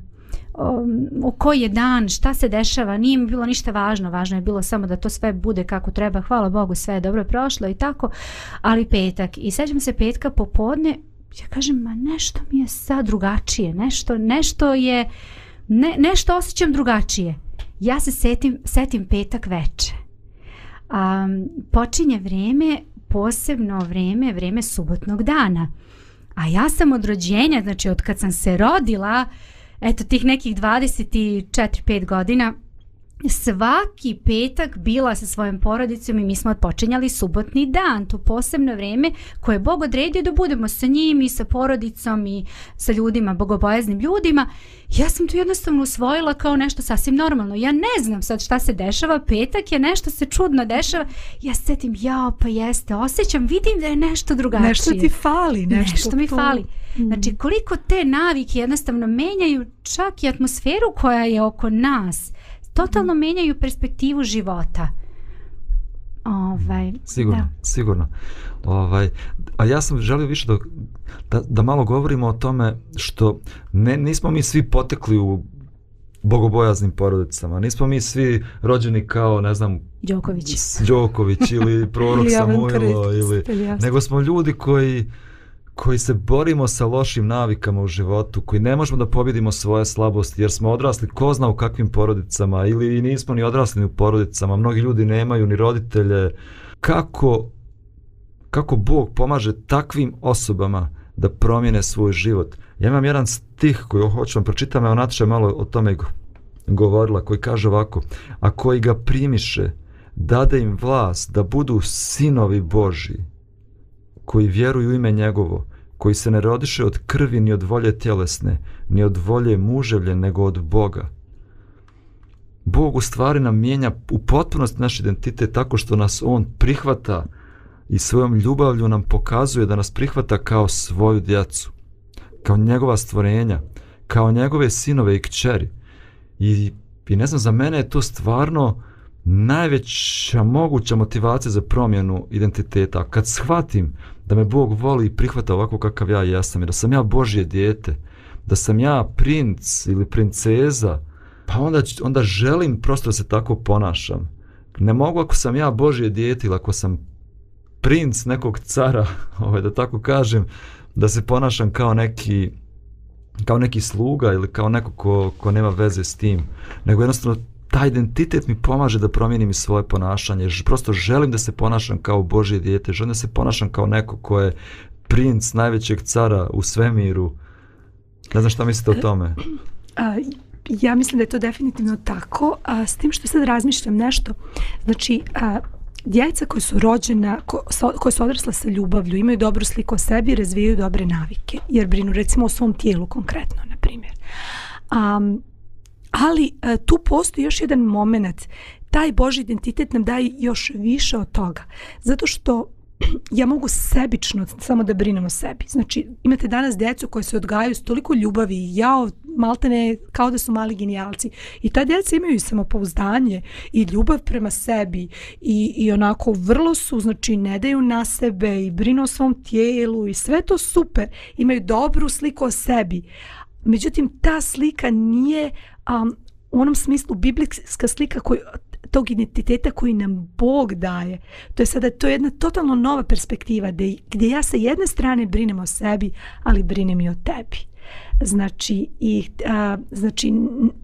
o, o koji je dan, šta se dešava. Nije mi bilo ništa važno. Važno je bilo samo da to sve bude kako treba. Hvala Bogu, sve je dobro prošlo i tako. Ali petak. I sećam se petka popodne. Ja kažem, ma nešto mi je sad drugačije. Nešto, nešto je... Ne, nešto osjećam drugačije. Uh, ja se setim, setim petak veče. Um, počinje vreme, posebno vreme, vreme subotnog dana. A ja sam od rođenja, znači od kad sam se rodila, eto tih nekih 24-5 godina, svaki petak bila sa svojom porodicom i mi smo počinjali subotni dan, to posebno vreme koje je Bog odredio da budemo sa njim i sa porodicom i sa ljudima, bogobojaznim ljudima. Ja sam to jednostavno usvojila kao nešto sasvim normalno. Ja ne znam sad šta se dešava, petak je nešto se čudno dešava. Ja se setim, jao pa jeste, osjećam, vidim da je nešto drugačije. Nešto ti fali. Nešto, nešto mi fali. Mm. Znači koliko te navike jednostavno menjaju čak i atmosferu koja je oko nas. Znači totalno menjaju perspektivu života. Ovaj, sigurno, da. sigurno. Ovaj, a ja sam želio više da, da, da malo govorimo o tome što ne, nismo mi svi potekli u bogobojaznim porodicama. Nismo mi svi rođeni kao, ne znam, Đoković. Đoković ili prorok ili Samuilo. Ili, ili pa nego smo ljudi koji uh, koji se borimo sa lošim navikama u životu, koji ne možemo da pobjedimo svoje slabosti jer smo odrasli ko zna u kakvim porodicama ili nismo ni odrasli ni u porodicama, mnogi ljudi nemaju ni roditelje. Kako, kako Bog pomaže takvim osobama da promijene svoj život? Ja imam jedan stih koji hoću vam pročitam, evo Natša malo o tome govorila, koji kaže ovako, a koji ga primiše, dade im vlast da budu sinovi Božiji koji vjeruju u ime njegovo, koji se ne rodiše od krvi ni od volje tjelesne, ni od volje muževlje, nego od Boga. Bog u stvari nam mijenja u potpunost naš identitet tako što nas On prihvata i svojom ljubavlju nam pokazuje da nas prihvata kao svoju djecu, kao njegova stvorenja, kao njegove sinove i kćeri. I, I ne znam, za mene je to stvarno najveća moguća motivacija za promjenu identiteta. Kad shvatim da me Bog voli i prihvata ovako kakav ja jesam i da sam ja Božje dijete, da sam ja princ ili princeza, pa onda, onda želim prosto da se tako ponašam. Ne mogu ako sam ja Božje dijete ili ako sam princ nekog cara, ovaj, da tako kažem, da se ponašam kao neki kao neki sluga ili kao neko ko, ko nema veze s tim, nego jednostavno taj identitet mi pomaže da promijenim svoje ponašanje. Prosto želim da se ponašam kao Božje dijete, želim da se ponašam kao neko ko je princ najvećeg cara u svemiru. Ne znam šta mislite o tome. A, ja mislim da je to definitivno tako, a, s tim što sad razmišljam nešto. Znači, a, djeca koja su rođena, ko, koja su odrasla sa ljubavlju, imaju dobru sliku o sebi i razvijaju dobre navike, jer brinu recimo o svom tijelu konkretno, na primjer. A, Ali e, tu postoji još jedan moment. Taj Boži identitet nam daje još više od toga. Zato što ja mogu sebično samo da brinem o sebi. Znači, imate danas djecu koje se odgajaju s toliko ljubavi i jao, malte ne, kao da su mali genijalci. I ta djeca imaju i samopouzdanje i ljubav prema sebi i, i onako vrlo su, znači, ne daju na sebe i brinu o svom tijelu i sve to super. Imaju dobru sliku o sebi. Međutim, ta slika nije uh, a, u onom smislu biblijska slika koju, tog identiteta koji nam Bog daje. To je sada to je jedna totalno nova perspektiva gde, gde ja sa jedne strane brinem o sebi, ali brinem i o tebi. Znači, i, a, znači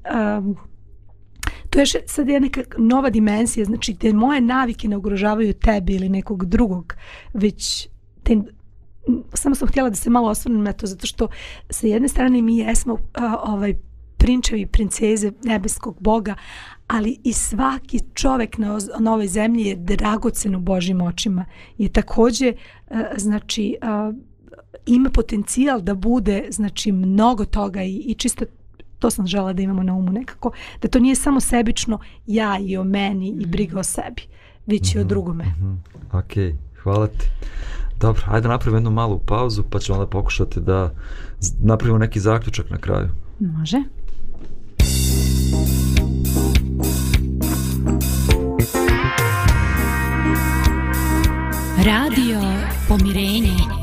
a, to je sad je neka nova dimenzija, znači gde moje navike ne ugrožavaju tebi ili nekog drugog, već te, samo sam htjela da se malo osvrnem na to, zato što sa jedne strane mi jesmo a, ovaj, prinčevi i princeze nebeskog Boga, ali i svaki čovek na, na ovoj zemlji je dragocen u Božim očima. Je takođe, e, znači, e, ima potencijal da bude, znači, mnogo toga i, i čisto to sam žela da imamo na umu nekako, da to nije samo sebično ja i o meni i mhm. briga o sebi, već mm -hmm. i o mhm, drugome. Mm -hmm. Ok, hvala ti. Dobro, ajde napravimo jednu malu pauzu pa ćemo onda pokušati da napravimo neki zaključak na kraju. Može. Može. Radio Pomirenje. Pomirenje.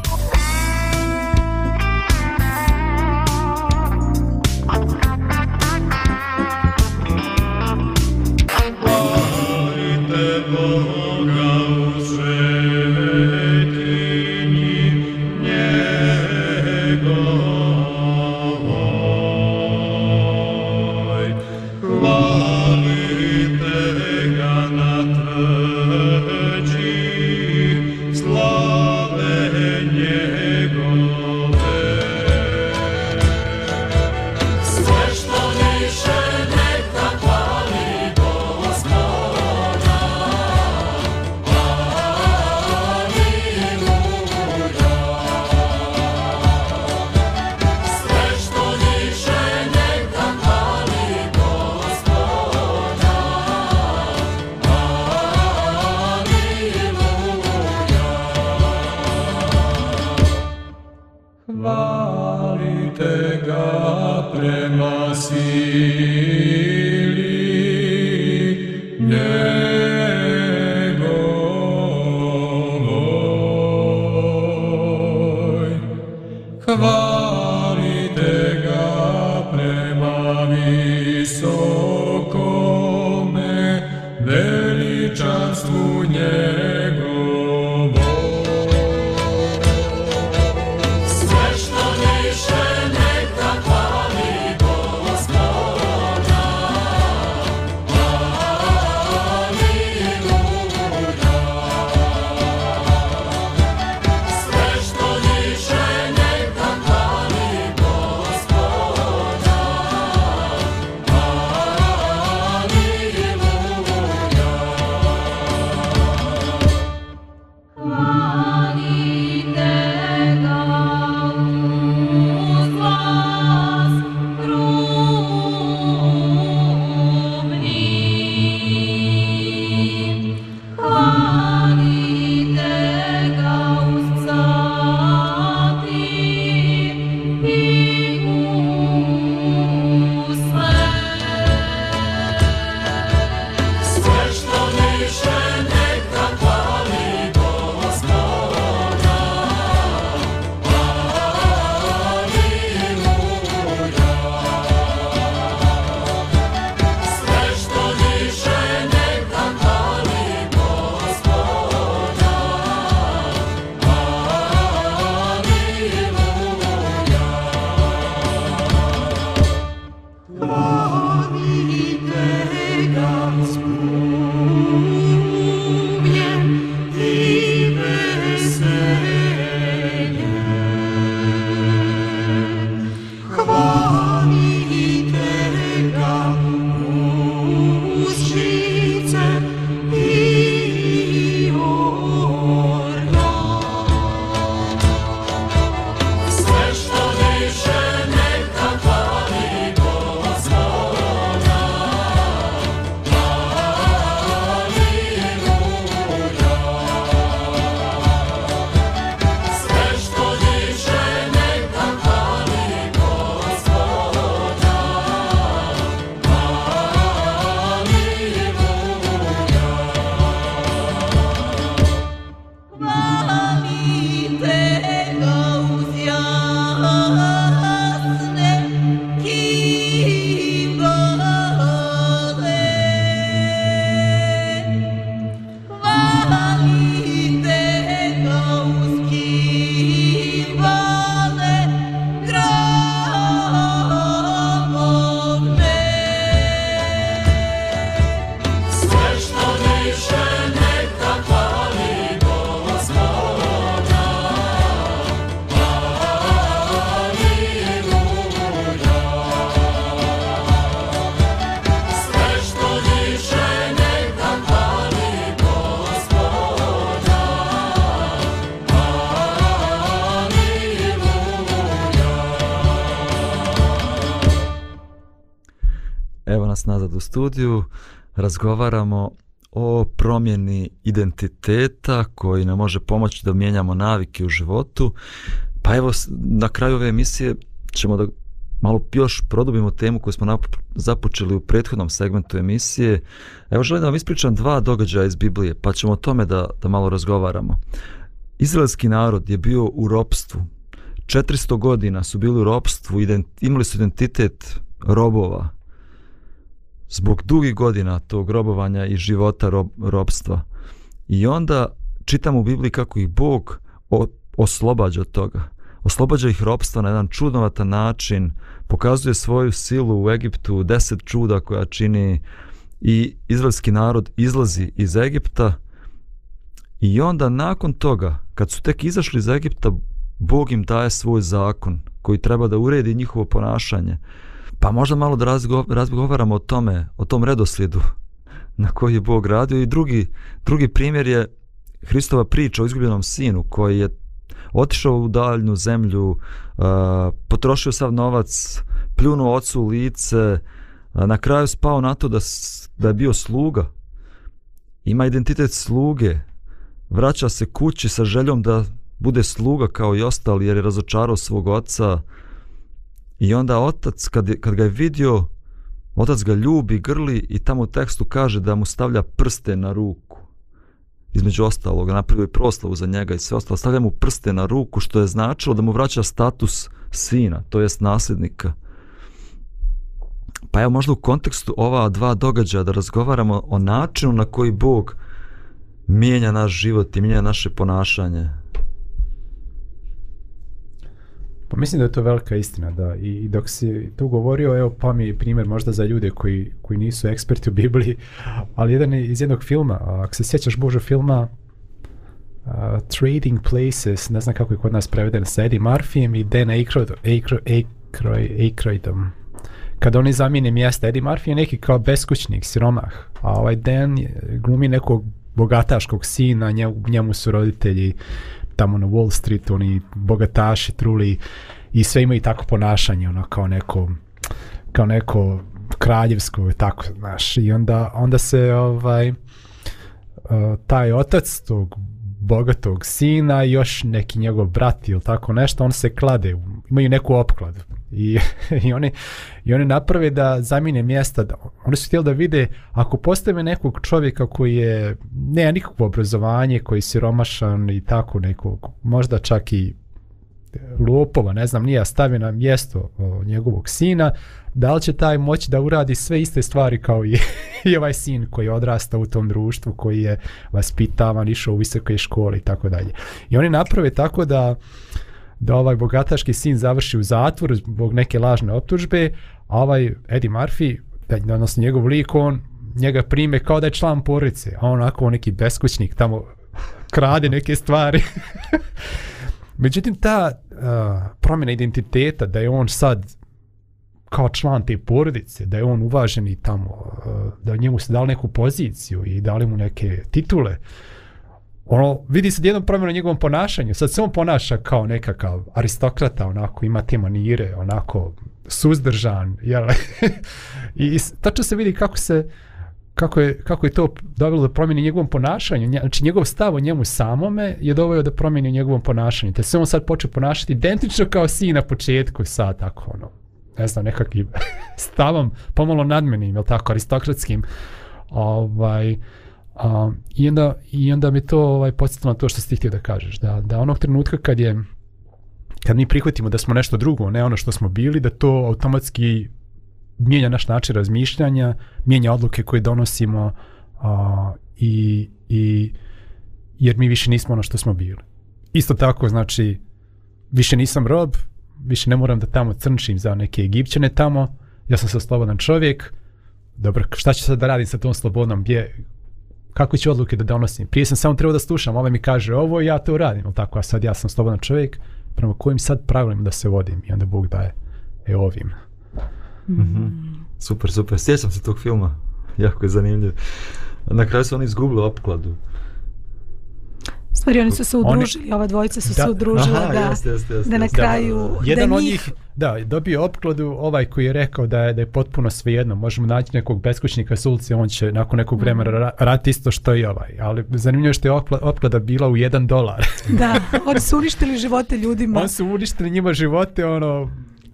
високо ми э, величанству небо. studiju razgovaramo o promjeni identiteta koji nam može pomoći da mijenjamo navike u životu. Pa evo, na kraju ove emisije ćemo da malo još produbimo temu koju smo započeli u prethodnom segmentu emisije. Evo, želim da vam ispričam dva događaja iz Biblije, pa ćemo o tome da, da malo razgovaramo. Izraelski narod je bio u ropstvu. 400 godina su bili u ropstvu, imali su identitet robova, zbog dugih godina tog grobovanja i života rob, robstva. I onda čitam u Bibliji kako ih Bog o, oslobađa od toga. Oslobađa ih robstva na jedan čudnovatan način, pokazuje svoju silu u Egiptu, deset čuda koja čini i izraelski narod izlazi iz Egipta i onda nakon toga, kad su tek izašli iz Egipta, Bog im daje svoj zakon koji treba da uredi njihovo ponašanje. Pa možda malo da razgovaramo o tome, o tom redoslijedu na koji je Bog radio. I drugi, drugi primjer je Hristova priča o izgubljenom sinu koji je otišao u daljnu zemlju, uh, potrošio sav novac, pljunuo ocu u lice, na kraju spao na to da, da je bio sluga. Ima identitet sluge, vraća se kući sa željom da bude sluga kao i ostali jer je razočarao svog oca, uh, I onda otac, kad, kad ga je vidio, otac ga ljubi, grli i tamo u tekstu kaže da mu stavlja prste na ruku. Između ostalog, napravio je proslavu za njega i sve ostalo. Stavlja mu prste na ruku, što je značilo da mu vraća status sina, to jest nasljednika. Pa evo, možda u kontekstu ova dva događaja da razgovaramo o načinu na koji Bog mijenja naš život i mijenja naše ponašanje. Pa mislim da je to velika istina, da. I, i dok si tu govorio, evo pa mi je primjer možda za ljude koji, koji nisu eksperti u Bibliji, ali jedan je iz jednog filma, ako se sjećaš Božo filma, uh, Trading Places, ne znam kako je kod nas preveden, sa Eddie Murphyem i Dan Aykroyd, Aykroyd, Aykroyd, Aykroydom. Kada oni zamijene mjesta, Eddie Murphy je neki kao beskućnik, siromah, a ovaj Dan glumi nekog bogataškog sina, njemu su roditelji, uh, tamo na Wall Street, oni bogataši, truli i sve imaju tako ponašanje, ono, kao neko, kao neko kraljevsko, tako, znaš, i onda, onda se, ovaj, e, taj otac tog bogatog sina i još neki njegov brat ili tako nešto, on se klade, imaju neku opkladu, I, i, oni, i oni naprave da zamine mjesta. Da, oni su htjeli da vide ako postave nekog čovjeka koji je nema nikakvo obrazovanje, koji je siromašan i tako nekog, možda čak i e, lopova, ne znam, nije stavio na mjesto o, njegovog sina, da li će taj moći da uradi sve iste stvari kao i, i ovaj sin koji je odrastao u tom društvu, koji je vaspitavan, išao u visoke škole i tako dalje. I oni naprave tako da... Uh, da ovaj bogataški sin završi u zatvor zbog neke lažne optužbe, a ovaj Eddie Murphy, odnosno njegov lik, on njega prime kao da je član porice, a on onako neki beskućnik tamo krade neke stvari. Međutim, ta uh, promjena identiteta da je on sad kao član te porodice, da je on uvaženi tamo, uh, da njemu se dali neku poziciju i dali mu neke titule, uh, ono, vidi se jednom promjenu u njegovom ponašanju, sad se on ponaša kao nekakav aristokrata, onako ima te manire, onako suzdržan, jel? I, i tačno se vidi kako se, kako je, kako je to dovelo da promjeni njegovom ponašanju, Nje, znači njegov stav o njemu samome je dovoljio da promjeni u njegovom ponašanju, te se on sad počeo ponašati identično kao si na početku sad, tako ono, ne znam, nekakvim stavom, pomalo nadmenim, jel tako, aristokratskim, ovaj, uh, A, i, onda, I onda mi to ovaj, podsjetilo na to što si htio da kažeš. Da, da onog trenutka kad je kad mi prihvatimo da smo nešto drugo, ne ono što smo bili, da to automatski mijenja naš način razmišljanja, mijenja odluke koje donosimo a, i, i jer mi više nismo ono što smo bili. Isto tako, znači, više nisam rob, više ne moram da tamo crnčim za neke Egipćane tamo, ja sam sa slobodan čovjek, dobro, šta ću sad da radim sa tom slobodnom, gdje, kako će odluke da donosim. Prije sam samo trebao da slušam, ali mi kaže ovo ja to uradim, ali tako, a sad ja sam slobodan čovjek, prema kojim sad pravilima da se vodim i onda Bog daje, e ovim. Mm -hmm. Super, super, sjećam se tog filma, jako je zanimljiv. Na kraju se oni izgubili opkladu. Uh, Stvari oni su se udružili, oni, ova dvojica su da, se udružila aha, da, jeste, jeste, jeste, da na kraju... Da, jedan da od njih, da, dobio opkladu ovaj koji je rekao da je, da je potpuno svejedno. Možemo naći nekog beskućnika s ulici, on će nakon nekog mm. vremena rati isto što i ovaj. Ali zanimljivo je što je opklada bila u jedan dolar. da, oni su uništili živote ljudima. Oni su uništili njima živote, ono,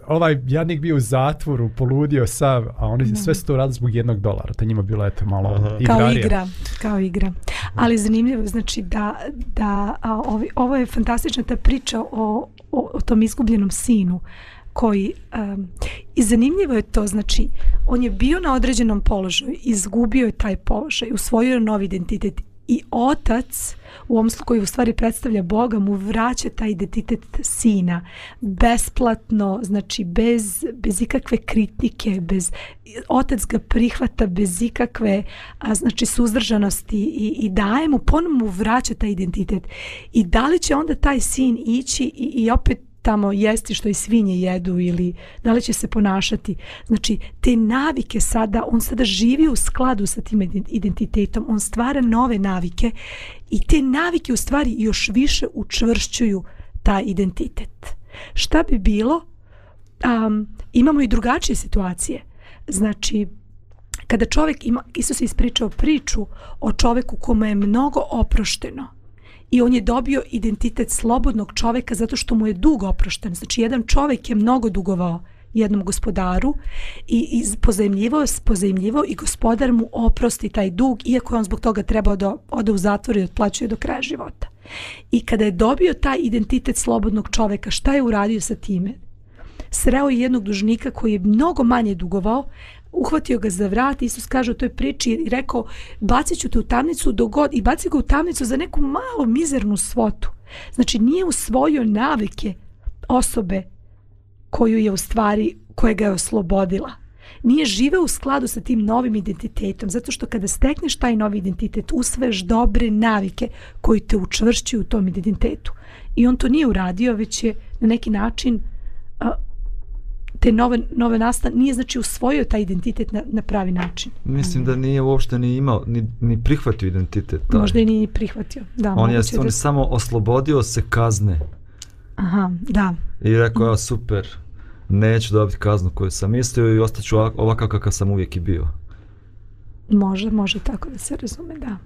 ovaj jadnik bio u zatvoru, poludio sav, a oni ne. Mhm. sve su to radili zbog jednog dolara. Ta njima bilo eto malo Aha. igrarija. Kao igra, kao igra. Ali zanimljivo znači da, da a, ovi, ovo je fantastična ta priča o, o, o tom izgubljenom sinu koji um, i zanimljivo je to znači on je bio na određenom položaju izgubio je taj položaj usvojio je novi identitet i otac u ovom koji u stvari predstavlja Boga mu vraća taj identitet sina besplatno znači bez, bez ikakve kritike bez, otac ga prihvata bez ikakve a, znači suzdržanosti i, i daje mu ponovno mu vraća taj identitet i da li će onda taj sin ići i, i opet tamo jesti što i svinje jedu ili da li će se ponašati. Znači, te navike sada, on sada živi u skladu sa tim identitetom, on stvara nove navike i te navike u stvari još više učvršćuju taj identitet. Šta bi bilo? Um, imamo i drugačije situacije. Znači, kada čovjek ima, Isus je ispričao priču o čovjeku kome je mnogo oprošteno, i on je dobio identitet slobodnog čoveka zato što mu je dug oprošten. Znači, jedan čovek je mnogo dugovao jednom gospodaru i, i pozajemljivao, pozajemljivao i gospodar mu oprosti taj dug iako je on zbog toga trebao da ode u zatvor i otplaćuje do kraja života. I kada je dobio taj identitet slobodnog čoveka, šta je uradio sa time? Sreo je jednog dužnika koji je mnogo manje dugovao, uhvatio ga za vrat, Isus kaže u toj priči i rekao, bacit ću te u tamnicu dogod i baci ga u tamnicu za neku malo mizernu svotu. Znači nije usvojio navike osobe koju je u stvari, koja ga je oslobodila. Nije živeo u skladu sa tim novim identitetom, zato što kada stekneš taj novi identitet, usveš dobre navike koji te učvršćuju u tom identitetu. I on to nije uradio, već je na neki način uh, te nove, nove nastane, nije znači usvojio taj identitet na, na pravi način. Mislim da nije uopšte ni imao, ni, ni prihvatio identitet. Taj. Možda i nije prihvatio. Da, on, je, on je da... samo oslobodio se kazne. Aha, da. I rekao, ja super, neću dobiti kaznu koju sam mislio i ostaću ovakav kakav sam uvijek i bio. Može, može tako da se razume, da.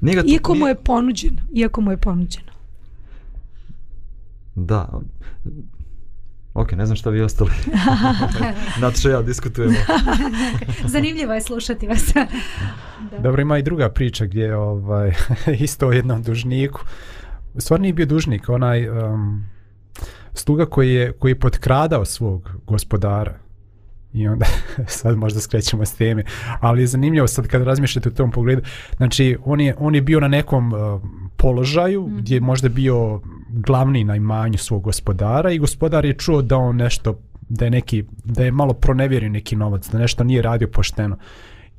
Nije to, iako nije... mu je ponuđeno, iako mu je ponuđeno. Da, Ok, ne znam šta vi ostali. Nad što ja diskutujemo. Zanimljivo je slušati vas. da. Dobro, ima i druga priča gdje je ovaj, isto o jednom dužniku. Stvarno nije bio dužnik, onaj um, sluga koji je, koji je potkradao svog gospodara. I onda, sad možda skrećemo s teme, ali je zanimljivo sad kad razmišljate u tom pogledu. Znači, on je, on je bio na nekom uh, položaju mm. gdje je možda bio glavni na imanju svog gospodara i gospodar je čuo da on nešto da je neki da je malo pronevjerio neki novac da nešto nije radio pošteno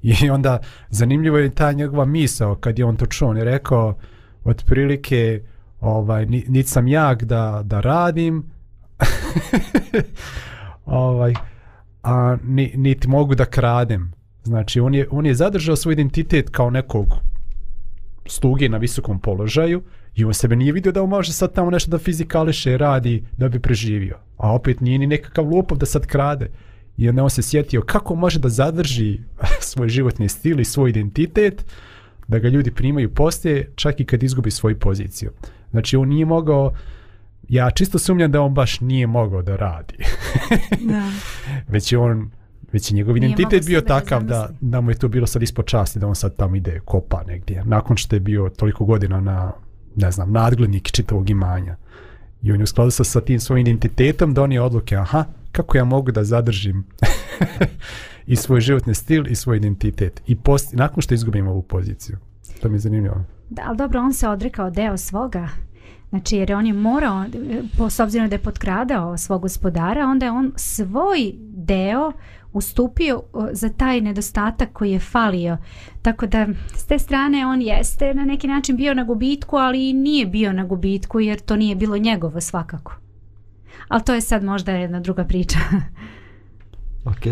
i onda zanimljivo je ta njegova misao kad je on to čuo on je rekao otprilike ovaj niti sam jak da da radim ovaj a ni, niti mogu da kradem znači on je on je zadržao svoj identitet kao nekog sluge na visokom položaju I on sebe nije vidio da on može sad tamo nešto da fizikališe, radi, da bi preživio. A opet nije ni nekakav lopov da sad krade. I onda on se sjetio kako može da zadrži svoj životni stil i svoj identitet, da ga ljudi primaju poslije, čak i kad izgubi svoju poziciju. Znači on nije mogao, ja čisto sumnjam da on baš nije mogao da radi. da. Već je on Već je njegov identitet bio takav da, da mu je to bilo sad ispod časti da on sad tamo ide kopa negdje. Nakon što je bio toliko godina na ne znam, nadglednik čitavog imanja. I on je u skladu sa, sa tim svojim identitetom donio odluke, aha, kako ja mogu da zadržim i svoj životni stil i svoj identitet. I post, nakon što izgubim ovu poziciju. To mi je zanimljivo. Da, ali dobro, on se odrekao deo svoga. Znači, jer on je morao, po, s obzirom da je potkradao svog gospodara, onda je on svoj deo ustupio za taj nedostatak koji je falio. Tako da s te strane on jeste na neki način bio na gubitku, ali i nije bio na gubitku jer to nije bilo njegovo svakako. Ali to je sad možda jedna druga priča. ok.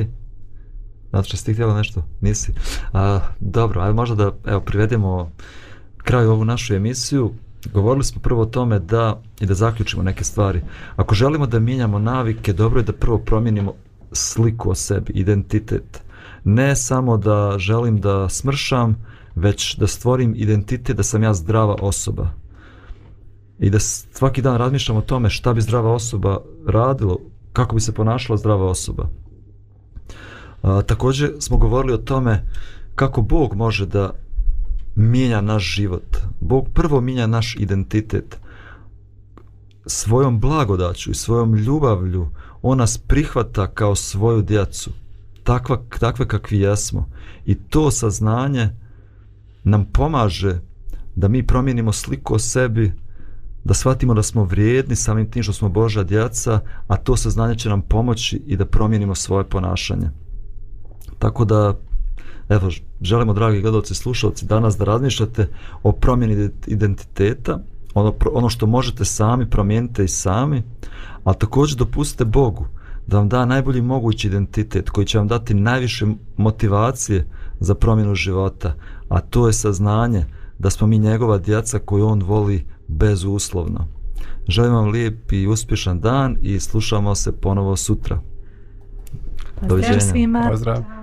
Zato što si ti htjela nešto? Nisi. A, dobro, ajde možda da evo, privedemo kraju ovu našu emisiju. Govorili smo prvo o tome da i da zaključimo neke stvari. Ako želimo da mijenjamo navike, dobro je da prvo promijenimo sliku o sebi, identitet. Ne samo da želim da smršam, već da stvorim identitet da sam ja zdrava osoba. I da svaki dan razmišljam o tome šta bi zdrava osoba radilo, kako bi se ponašala zdrava osoba. A, također smo govorili o tome kako Bog može da mijenja naš život. Bog prvo mijenja naš identitet svojom blagodaću i svojom ljubavlju, uh, On nas prihvata kao svoju djecu, takva, takve kakvi jesmo. I to saznanje nam pomaže da mi promijenimo sliku o sebi, da shvatimo da smo vrijedni samim tim što smo Božja djeca, a to saznanje će nam pomoći i da promijenimo svoje ponašanje. Tako da, evo, želimo, dragi gledalci i slušalci, danas da razmišljate o promjeni identiteta, ono, ono što možete sami promijenite i sami, a također dopustite Bogu da vam da najbolji mogući identitet koji će vam dati najviše motivacije za promjenu života, a to je saznanje da smo mi njegova djeca koju on voli bezuslovno. Želim vam lijep i uspješan dan i slušamo se ponovo sutra. Pozdrav Doviđenja. svima. Pozdrav.